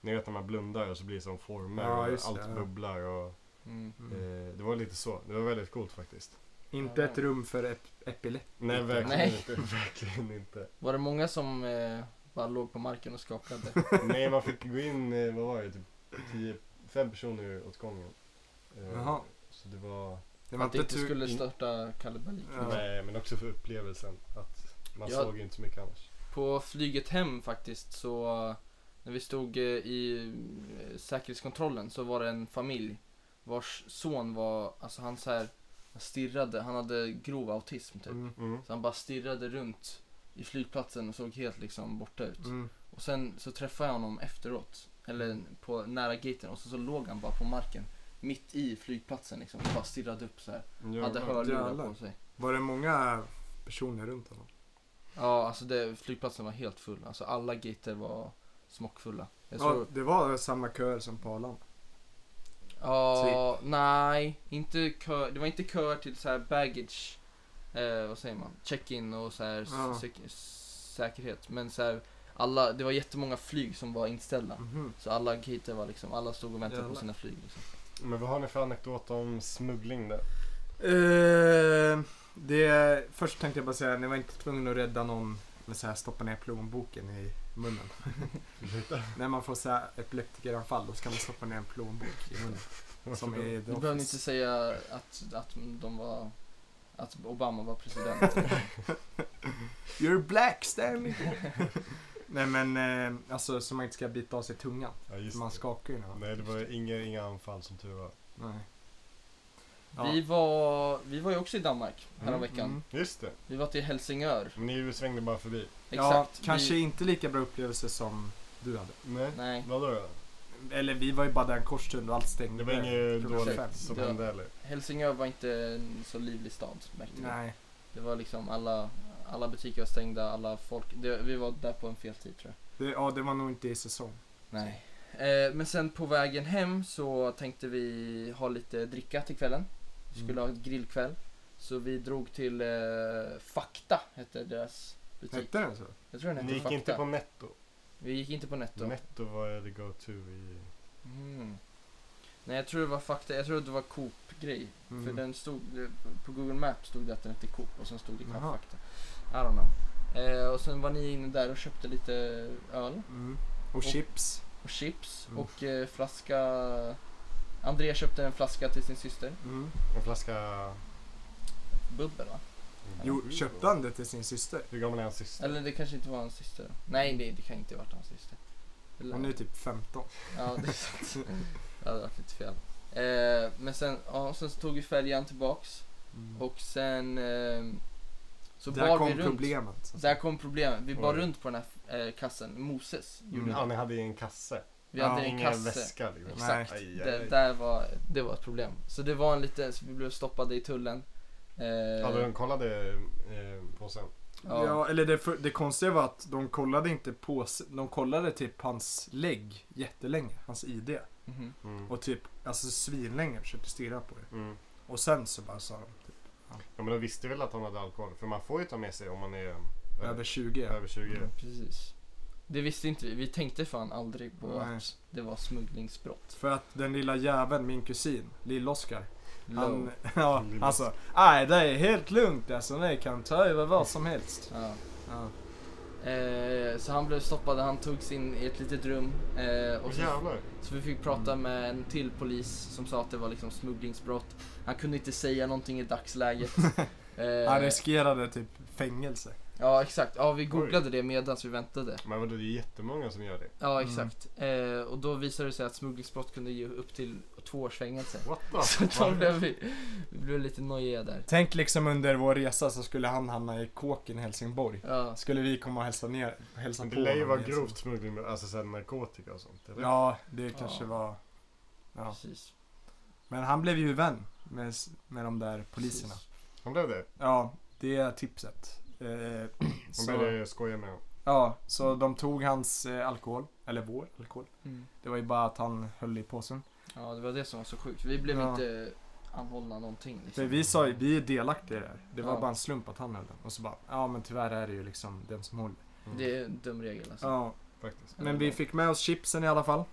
Ni vet när man blundar och så blir det som former Ja, och allt det, bubblar och Mm. eh, Det var lite så, det var väldigt coolt faktiskt Inte ett rum för ep- epileptiker. Nej verkligen Nej. inte, verkligen inte Var det många som eh, bara låg på marken och skakade? Nej man fick gå in, eh, vad var det, typ 10, fem personer åt gången Eh, Jaha. Så det var Det var att det inte skulle störta kalabalik. Ja. Nej men också för upplevelsen att man Ja. såg inte så mycket annars På flyget hem faktiskt så när vi stod eh, i säkerhetskontrollen så var det en familj vars son var, alltså han så här stirrade, han hade grov autism typ. Mm. mm. Så han bara stirrade runt i flygplatsen och såg helt liksom borta ut. Mm. Och sen så träffade jag honom efteråt, eller på nära gaten och så, så låg han bara på marken mitt i flygplatsen liksom bara stirrade upp så här. Ja, Hade hörlurar på sig. Var det många personer runt honom? Ja, alltså det, flygplatsen var helt full. Alltså alla gater var smockfulla. Jag Ja, såg, det var samma köer som på Arlanda. ja, nej, inte kö, det var inte köer till så här baggage, eh, vad säger man, check-in och så här Ja. säk- säkerhet. Men så här, alla, det var jättemånga flyg som var inställda. Mhm. Så alla gater var liksom, alla stod och väntade på Jävlar. sina flyg. Liksom. Men vad har ni för anekdot om smuggling där? Eh, det, först tänkte jag bara säga, ni var inte tvungna att rädda någon med så här stoppa ner plånboken i munnen. När man får så här epileptikeranfall då ska man stoppa ner en plånbok i munnen. Som i Du behöver inte säga att, att de var, att Obama var president. You're black Stanley! Nej men eh, alltså så man inte ska bita av sig tungan. Ja, just Man det. skakar ju. Nej det var inga, inga anfall som tur var. Nej. Vi, var, vi var ju också i Danmark häromveckan. Mm. Just det. Vi var till Helsingör. Men ni svängde bara förbi. Ja, Exakt. kanske vi, inte lika bra upplevelse som du hade. Nej. Nej. Vadå då? Eller vi var ju bara där en kort stund och allt stängde. Det var inget dåligt som hände eller? Helsingör var inte en så livlig stad märkte. Nej. Det var liksom alla, alla butiker var stängda, alla folk. Det, vi var där på en fel tid tror jag. Det, ja, det var nog inte i säsong. Nej. Eh, men sen på vägen hem så tänkte vi ha lite dricka till kvällen. Vi skulle Mm. ha ett grillkväll. Så vi drog till eh, Fakta, hette deras butik. Hette den så? Jag tror den hette Ni gick Fakta. inte på netto? Vi gick inte på Netto. Netto var the go-to i... Mm. Nej jag tror det var Fakta, jag tror att det var Coop-grej. Mm. För den stod, på Google Maps stod det att den hette Coop och sen stod det kanske Jaha. Fakta. I don't know. Eh, och sen var ni inne där och köpte lite öl Mm. Och chips. och chips Mm. och eh, flaska Andrea köpte en flaska till sin syster. Mm. En flaska... Bubbel va? Jo, köpte han det till sin syster? Hur gammal är hans syster? Eller det kanske inte var hans syster. Nej det, det kan inte ha varit hans syster. Eller- Hon är typ 15. Ja, det är sant. Det hade varit lite fel. Eh, men sen, ja, sen så tog vi färjan tillbaks och sen eh, så Där bar kom vi runt. problemet. Där kom problemet. Vi bar Oj. runt på den här eh, kassen. Moses Mm. gjorde Ja, det. ni hade i en kasse. Vi Ja, hade en kasse. väska liksom. Exakt. Aj, aj, Det, aj. där var, det var ett problem. Så det var en liten, så vi blev stoppade i tullen. Eh, Ja, de kollade eh, påsen. Ja, ja, eller det, för, det konstiga var att de kollade inte på, de kollade typ hans lägg jättelänge, hans ID. Mm. Och typ, alltså svinlänge försökte stirra på det. Mm. Och sen så bara sa de typ, Ja, men de visste väl att han hade alkohol? För man får ju ta med sig om man är över 20. Över 20. Mm, precis. Det visste inte vi. Vi tänkte fan aldrig på Nej. att det var smugglingsbrott. För att den lilla jäveln, min kusin, Lill-Oskar. Han, ja, alltså, nej det är helt lugnt alltså, ni kan ta över vad som helst. Ja. Ja. Eh, så han blev stoppad, han togs in i ett litet rum. Eh, och så, jävlar. så vi fick prata med en till polis som sa att det var liksom smugglingsbrott. Han kunde inte säga någonting i dagsläget. Eh, Han riskerade typ fängelse. ja exakt, ja vi googlade det medan vi väntade. Men vadå, det är jättemånga som gör det. Ja Mm. exakt. Eh, och då visade det sig att smugglingsbrott kunde ge upp till två års fängelse. What Så då blev vi, vi blev lite nojiga där. Tänk liksom under vår resa så skulle han hamna i kåken i Helsingborg. Ja, Skulle vi komma och hälsa ner, hälsa Men på det lär ju vara grovt smuggling, med- alltså narkotika och sånt. Eller? Ja, det kanske Ja. var... Ja. precis. Men han blev ju vän med, med de där poliserna. Precis. Han blev det? Ja, det är tipset. Eh, Han så, började skoja med honom. ja, så de tog hans eh, alkohol, eller vår alkohol. Mm. Det var ju bara att han höll i påsen. Ja, det var det som var så sjukt. Vi blev Ja. inte anhållna någonting. För Liksom. vi sa ju, vi är delaktiga i det här. Det var Ja. bara en slump att han höll den. Och så bara, ja men tyvärr är det ju liksom den som håller. Det är en dum regel alltså. Ja, Faktiskt. men vi fick med oss chipsen i alla fall.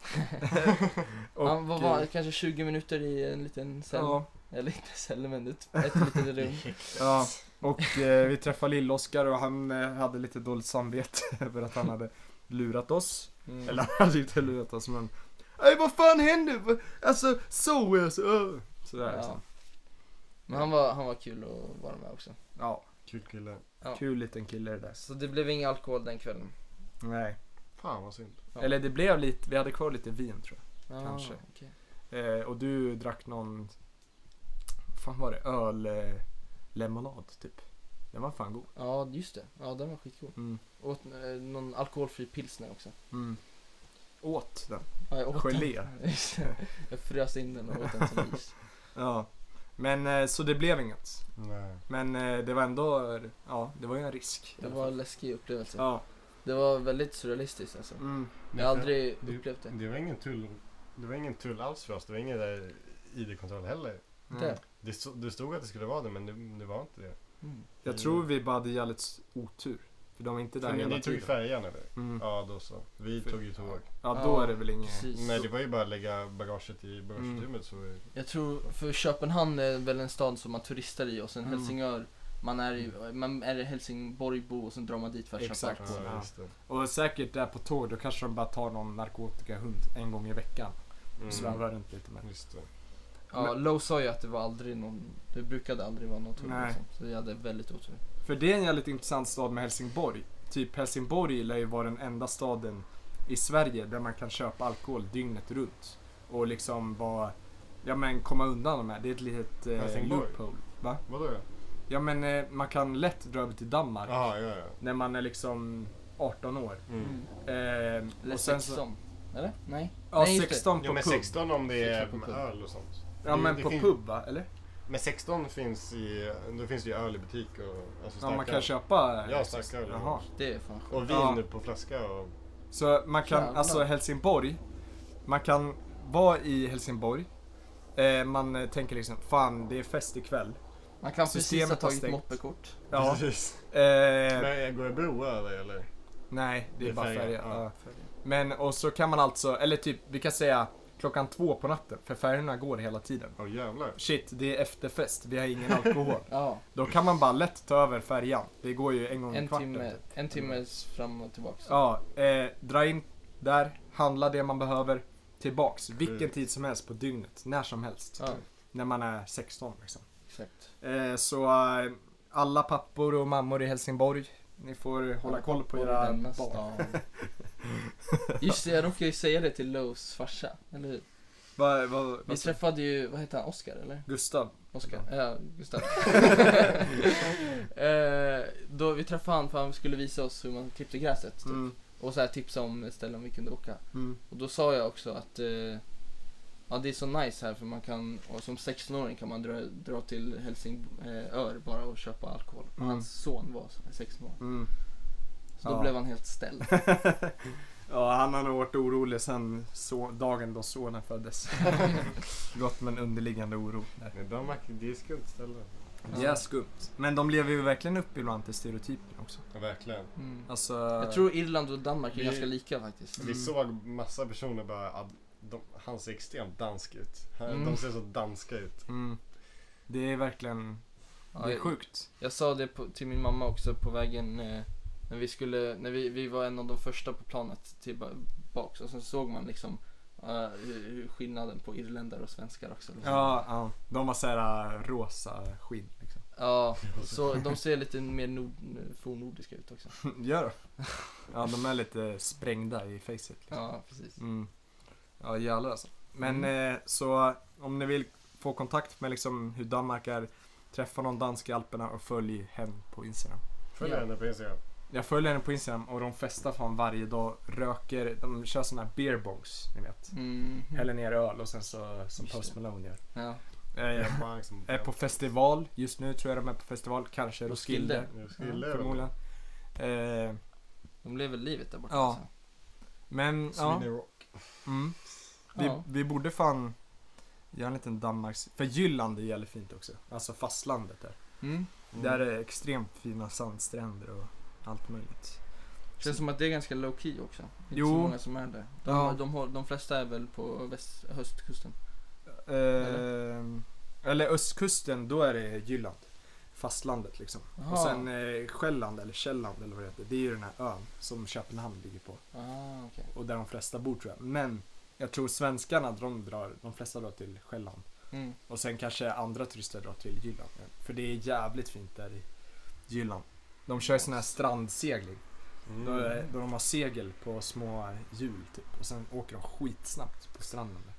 Och, Han var, var eh, kanske 20 minuter i en liten cell. Ja, Eller inte cell, men ett, ett litet rum. ja. Och eh, vi träffade Lill-Oskar och han eh, hade lite dåligt samvete över att han hade lurat oss. Mm. Eller han hade inte lurat oss men Ey vad fan hände? Alltså så alltså. ö." Sådär Ja. liksom. Men han var, han var kul att vara med också. Ja, Kul kille. Ja. kul liten kille det där. Så det blev ingen alkohol den kvällen. Nej. Fan vad synd. Ja. Eller det blev lite, vi hade kvar lite vin tror Ja, Kanske. okej. jag. Eh, och du drack någon, fan var det? Öl eh, lemonad typ. Den var fan god. Ja, just det. Ja, den var skitgod. Mm. Åt eh, någon alkoholfri pilsner också. Mm. Åt den. Ja, jag åt Gelé. Den. Jag frös in den och åt den som is. Ja. Men eh, så det blev inget. Nej. Men eh, det var ändå, ja det var ju en risk. Det var en läskig upplevelse. Ja. Det var väldigt surrealistiskt alltså. Mm. Jag har aldrig Det- upplevt det. Det var ingen tull, det var ingen tull alls för oss. Det var ingen där ID-kontroll heller. Mm. Det. Det, stod- det stod att det skulle vara det men det, det var inte det. Mm. Jag tror vi bara hade jävligt otur. För de var inte där För ni, hela ni tog ju tiden. färjan eller? Mm. Ja då så. Vi För- tog ju tåg. Ja då är det väl inget. Precis. Nej det var ju bara att lägga bagaget i Mm. bagageutrymmet så Jag tror, för Köpenhamn är väl en stad som man turistar i och sen Mm. Helsingör, man är, i, man är Helsingborgbo och sen drar man dit för att köpa Exakt. alkohol. ja. Och säkert där på tåg, då kanske de bara tar någon narkotikahund en gång i veckan. Mm. Svävar runt lite med. Just det. Ja, Low sa ju att det var aldrig någon, det brukade aldrig vara någon Nej. liksom. Så vi hade väldigt otur. För det är en jävligt intressant stad med Helsingborg. Typ Helsingborg lär ju vara den enda staden i Sverige där man kan köpa alkohol dygnet runt. Och liksom bara, ja men komma undan med. Det är ett litet eh, loophole. Va? Vadå då? Ja men eh, man kan lätt dra över till Danmark Jaha, ja ja. när man är liksom 18 år. Mm. Eh, Eller och sen 16. Eller? Nej? Ja, Nej, just det. 16 Ja på men pub. 16 om det är På pub. öl och sånt. Ja Det- men det på finns- pub va? Eller? Men 16 finns i, då finns det ju öl i butik och alltså Ja man starköl. kan köpa... Ja, starköl. Jaha. Det är fan sjukt. Och vin Ja. på flaska och... Så man kan, Jävlar. alltså Helsingborg, man kan vara i Helsingborg, eh, man eh, tänker liksom fan det är fest ikväll. Man kan precis Systemet ha har tagit stängt. moppekort. Ja. Precis. Eh, Men går det bro över eller? nej, det är, Det är bara färja, färja. ja. Ja. Men och så kan man alltså, eller typ vi kan säga klockan två på natten, för färjorna går hela tiden. Åh jävlar. Shit, det är efterfest, vi har ingen alkohol. Ja, Då kan man bara lätt ta över färjan. Det går ju en gång i en kvarten. timme, typ. en timmes fram och tillbaks. Ja, eh, dra in där, handla det man behöver, tillbaks. Vilken tid som helst på dygnet, när som helst. Ja, När man är 16 liksom. exakt. Eh, så eh, alla pappor och mammor i Helsingborg, ni får hålla koll på era barn. Just det, jag råkade ju säga det till Lows farsa, eller hur? Va, va, Vi va, träffade ju, vad heter han, Oscar eller? Gustav. Oskar, ja, Gustav. eh, då vi träffade han för han skulle visa oss hur man klippte gräset. Typ. Mm, Och så här tipsa om ställen vi kunde åka. mm, Och då sa jag också att eh, ja, det är så nice här för man kan, och som 16-åring kan man dra, dra till Helsingör bara och köpa alkohol. Mm. Hans son var 16 år. mm. Så då Ja. blev han helt ställd. ja, han har nog varit orolig sen så, dagen då sonen föddes. Gått med en underliggande oro där. Men Danmark, det är skumt ställe. Det är skumt. Men de lever ju verkligen upp ibland till stereotypen också. Ja, verkligen. Mm. Alltså... Jag tror Irland och Danmark är Vi- ganska lika faktiskt. Vi såg massa personer bara, att de, han ser extremt dansk ut. Han, Mm. De ser så danska ut. Mm. Det är verkligen... Det är jag- sjukt. Jag sa det på, till min mamma också på vägen eh, när vi skulle, när vi, vi var en av de första på planet tillbaks och sen såg man liksom eh, hur, hur skillnaden på irländare och svenskar också. Liksom. Ja, ja. De har såhär äh, rosa skinn liksom. Ja, så de ser lite mer nord, fornnordiska ut också. Gör de? Ja, de är lite sprängda i facet. Liksom. Ja, precis. Mm. Ja, jävlar alltså. Men Mm. eh, så om ni vill få kontakt med liksom hur Danmark är, träffa någon dansk i Alperna och följ hem på Instagram. Följ Ja. henne på Instagram. Jag följer henne på Instagram och de festar fan varje dag, röker, de kör såna här beer bongs, ni vet. Mm. Häller ner öl och sen så, som Just Post. Malone gör. Ja. Eh, liksom- är på festival, just nu tror jag de är på festival, kanske Roskilde. Roskilde. Roskilde, Ja, förmodligen. Eh, De lever livet där borta. Ja. Alltså. men, Sweden ja. Rock. Mm. Vi, Ja. vi borde fan göra en liten Danmarks... För Jylland är jävligt fint också. Alltså fastlandet där. Mm. Där är extremt fina sandstränder och allt möjligt. Känns som att det är ganska low key också. Det är Jo. inte så många som är där. De, Ja. de, har, de flesta är väl på väst, höstkusten. Eh, eller östkusten, då är det Jylland. Fastlandet liksom. Jaha. Och sen eh, Själland eller Källand eller vad det heter. Det är ju den här ön som Köpenhamn ligger på. Ah, okej. Och där de flesta bor tror jag. Men jag tror svenskarna, de drar, de flesta drar till Själland. Mm. Och sen kanske andra turister drar till Jylland. För det är jävligt fint där i Jylland. De kör sån här strandsegling. Då, Mm. är- då de har segel på små hjul typ. Och sen åker de skitsnabbt på stranden. där.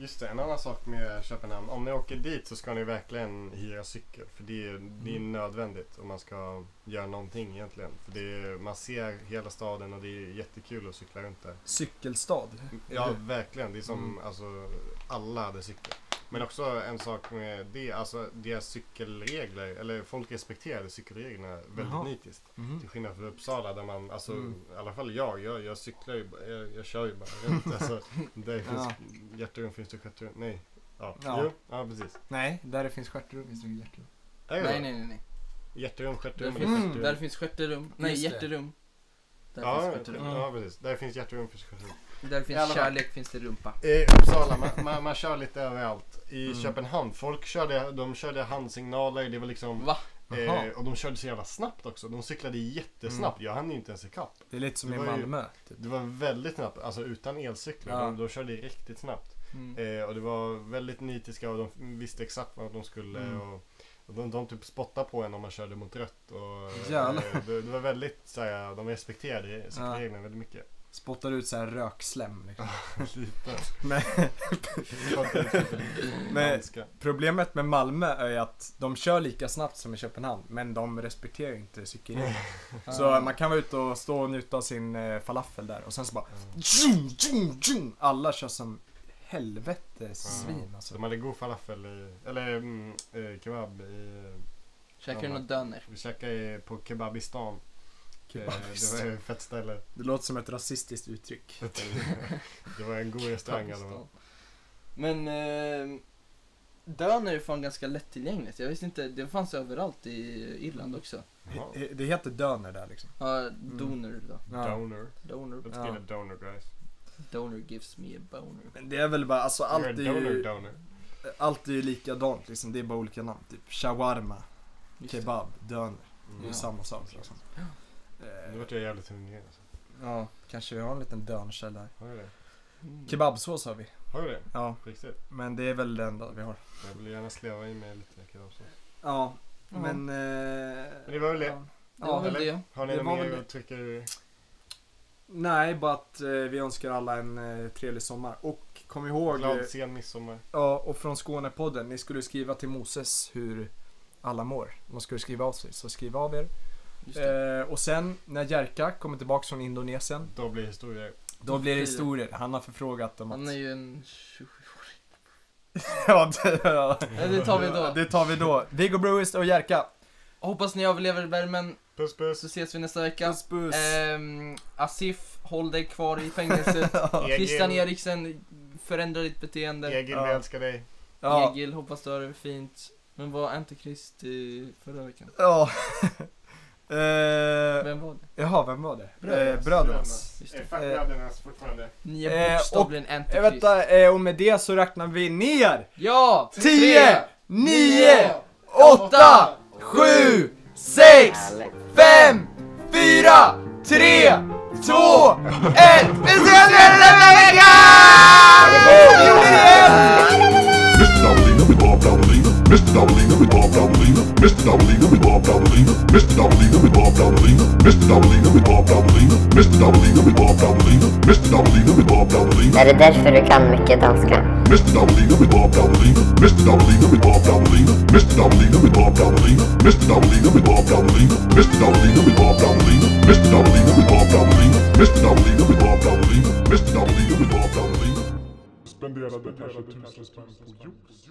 Just det, en annan sak med Köpenhamn. Om ni åker dit så ska ni verkligen hyra cykel. För det är, det är Mm. nödvändigt om man ska göra någonting egentligen. För det är, man ser hela staden och det är jättekul att cykla runt där. Cykelstad. Ja, verkligen. Det är som, Mm. alltså, alla hade cykel. Men också en sak med det, alltså deras cykelregler, eller folk respekterade cykelreglerna väldigt Jaha. nitiskt. Mhm. Till skillnad från Uppsala där man, alltså Mm. i alla fall jag, jag, jag cyklar ju, jag, jag kör ju bara runt. Alltså, där finns Ja. hjärterum finns det stjärterum, nej. Ja, Ja. Jo, ja precis. Nej, där det finns stjärterum finns det hjärterum. Nej, nej, nej. nej. Hjärterum, Där, stjärterum eller finns, stjärterum? där finns stjärterum. Nej, hjärterum. Där ja, finns stjärterum. ja, precis. Där finns hjärterum, finns stjärterum. Där finns kärlek, finns det rumpa. I Uppsala, man, man, man kör lite överallt. I Mm. Köpenhamn, folk körde, de körde handsignaler, det var liksom Va? Eh, och de körde så jävla snabbt också. De cyklade jättesnabbt. Jag hann ju inte ens ikapp. Det är lite som Det i var ju- Malmö. Typ. Det var väldigt snabbt, alltså utan elcyklar. Ja. De, de körde riktigt snabbt. Mm. Eh, och det var väldigt nitiska och de visste exakt vad de skulle. Mm. Och, och de, de typ spottade på en om man körde mot rött. Och, eh, det, det var väldigt såhär, de respekterade cykelreglerna väldigt mycket. Spottar ut så här rökslem liksom. Lite. Men, problemet med Malmö är ju att de kör lika snabbt som i Köpenhamn. Men de respekterar inte cykelreglerna. Så man kan vara ute och stå och njuta av sin eh, falafel där och sen så bara tjum, tjum, tjum. Alla kör som helvete svin alltså. De hade god falafel i, eller mm, eh, kebab i Käkar du något döner? Vi käkade på Kebabistan. Eh. Det var ett fett ställe. Det låter som ett rasistiskt uttryck. Det var en god restaurang alla. Men eh, döner är fan ganska lättillgängligt. Jag visste inte, det fanns överallt i Irland också. Jaha. Det- Det heter döner där liksom. Ja, donor då. Ja. Donor. Donor. Let's Ja. get a donor guys. Donor gives me a boner. Men det är väl bara, alltså allt är ju, donor. allt är ju likadant liksom. Det är bara olika namn. Typ shawarma, Just det. kebab, döner. Det är ju Ja. samma sak liksom. Nu Eh, vart jag jävligt hungrig alltså. Ja, kanske vi har en liten dönerkälla här. Har du det? Mm. Kebabsås har vi. Har du det? Ja, Riktigt? men det är väl det enda vi har. Jag vill gärna sleva i mig lite kebabsås. Ja, Ja. men... Eh, Men det var väl det? ja. Det var väl det. Har ni Det något mer det. och trycker? Nej, bara att eh, vi önskar alla en eh, trevlig sommar. Och kom ihåg... Glad sen midsommar. Ja, och från Skånepodden. Ni skulle skriva till Moses hur alla mår. Man skulle skriva av sig, så skriv av er. Det. Eh, och sen när Jerka kommer tillbaka från Indonesien, Då blir historier. då blir det historier. Han har förfrågat om att... Han är ju en 27-åring. ja, det, ja. Ja, det tar vi då. Det tar vi då. Viggo Bruist och Jerka. Hoppas ni överlever värmen, Puss puss. så ses vi nästa vecka. Puss puss. Ehm, Asif, håll dig kvar i fängelset. Christian Eriksen, förändra ditt beteende. Egil, Ja. vi älskar dig. ja, Egil, hoppas du har det fint. Men var Antikrist i förra veckan? Ja. Eh, Vem var det? Jaha, vem var det? Brödernas. Eh, Brödernas. Just det. Är fackbrödernas fortfarande? Ni är Eh, bokstavligen och, eh, vänta, eh, och med det så räknar vi ner. Ja! 10, 9, 8, 7, 6, 5, 4, 3, 2, 1. Vi ses igen nästa vecka! Mr. Dabalina with Bob Dabalina. Mr. Dabalina with Bob Dabalina. Mr. Doubleina med Bob Doubleina, Mr. Doubleina med Bob Doubleina, Mr. Doubleina med Bob Doubleina, Mr. Doubleina med Bob Doubleina, Mr. Doubleina med Bob Doubleina. Är det därför du kan mycket danska? Mr. Doubleina med Bob Doubleina, Mr. Doubleina med Bob Doubleina, Mr. Doubleina med Bob Doubleina, Mr. Doubleina med Bob Doubleina, Mr. Doubleina med Bob Doubleina, Mr. Doubleina med Bob Doubleina, Mr. Doubleina med Bob Doubleina, Mr. Doubleina med Bob Doubleina. Spenderade kanske tusen spänn på juice.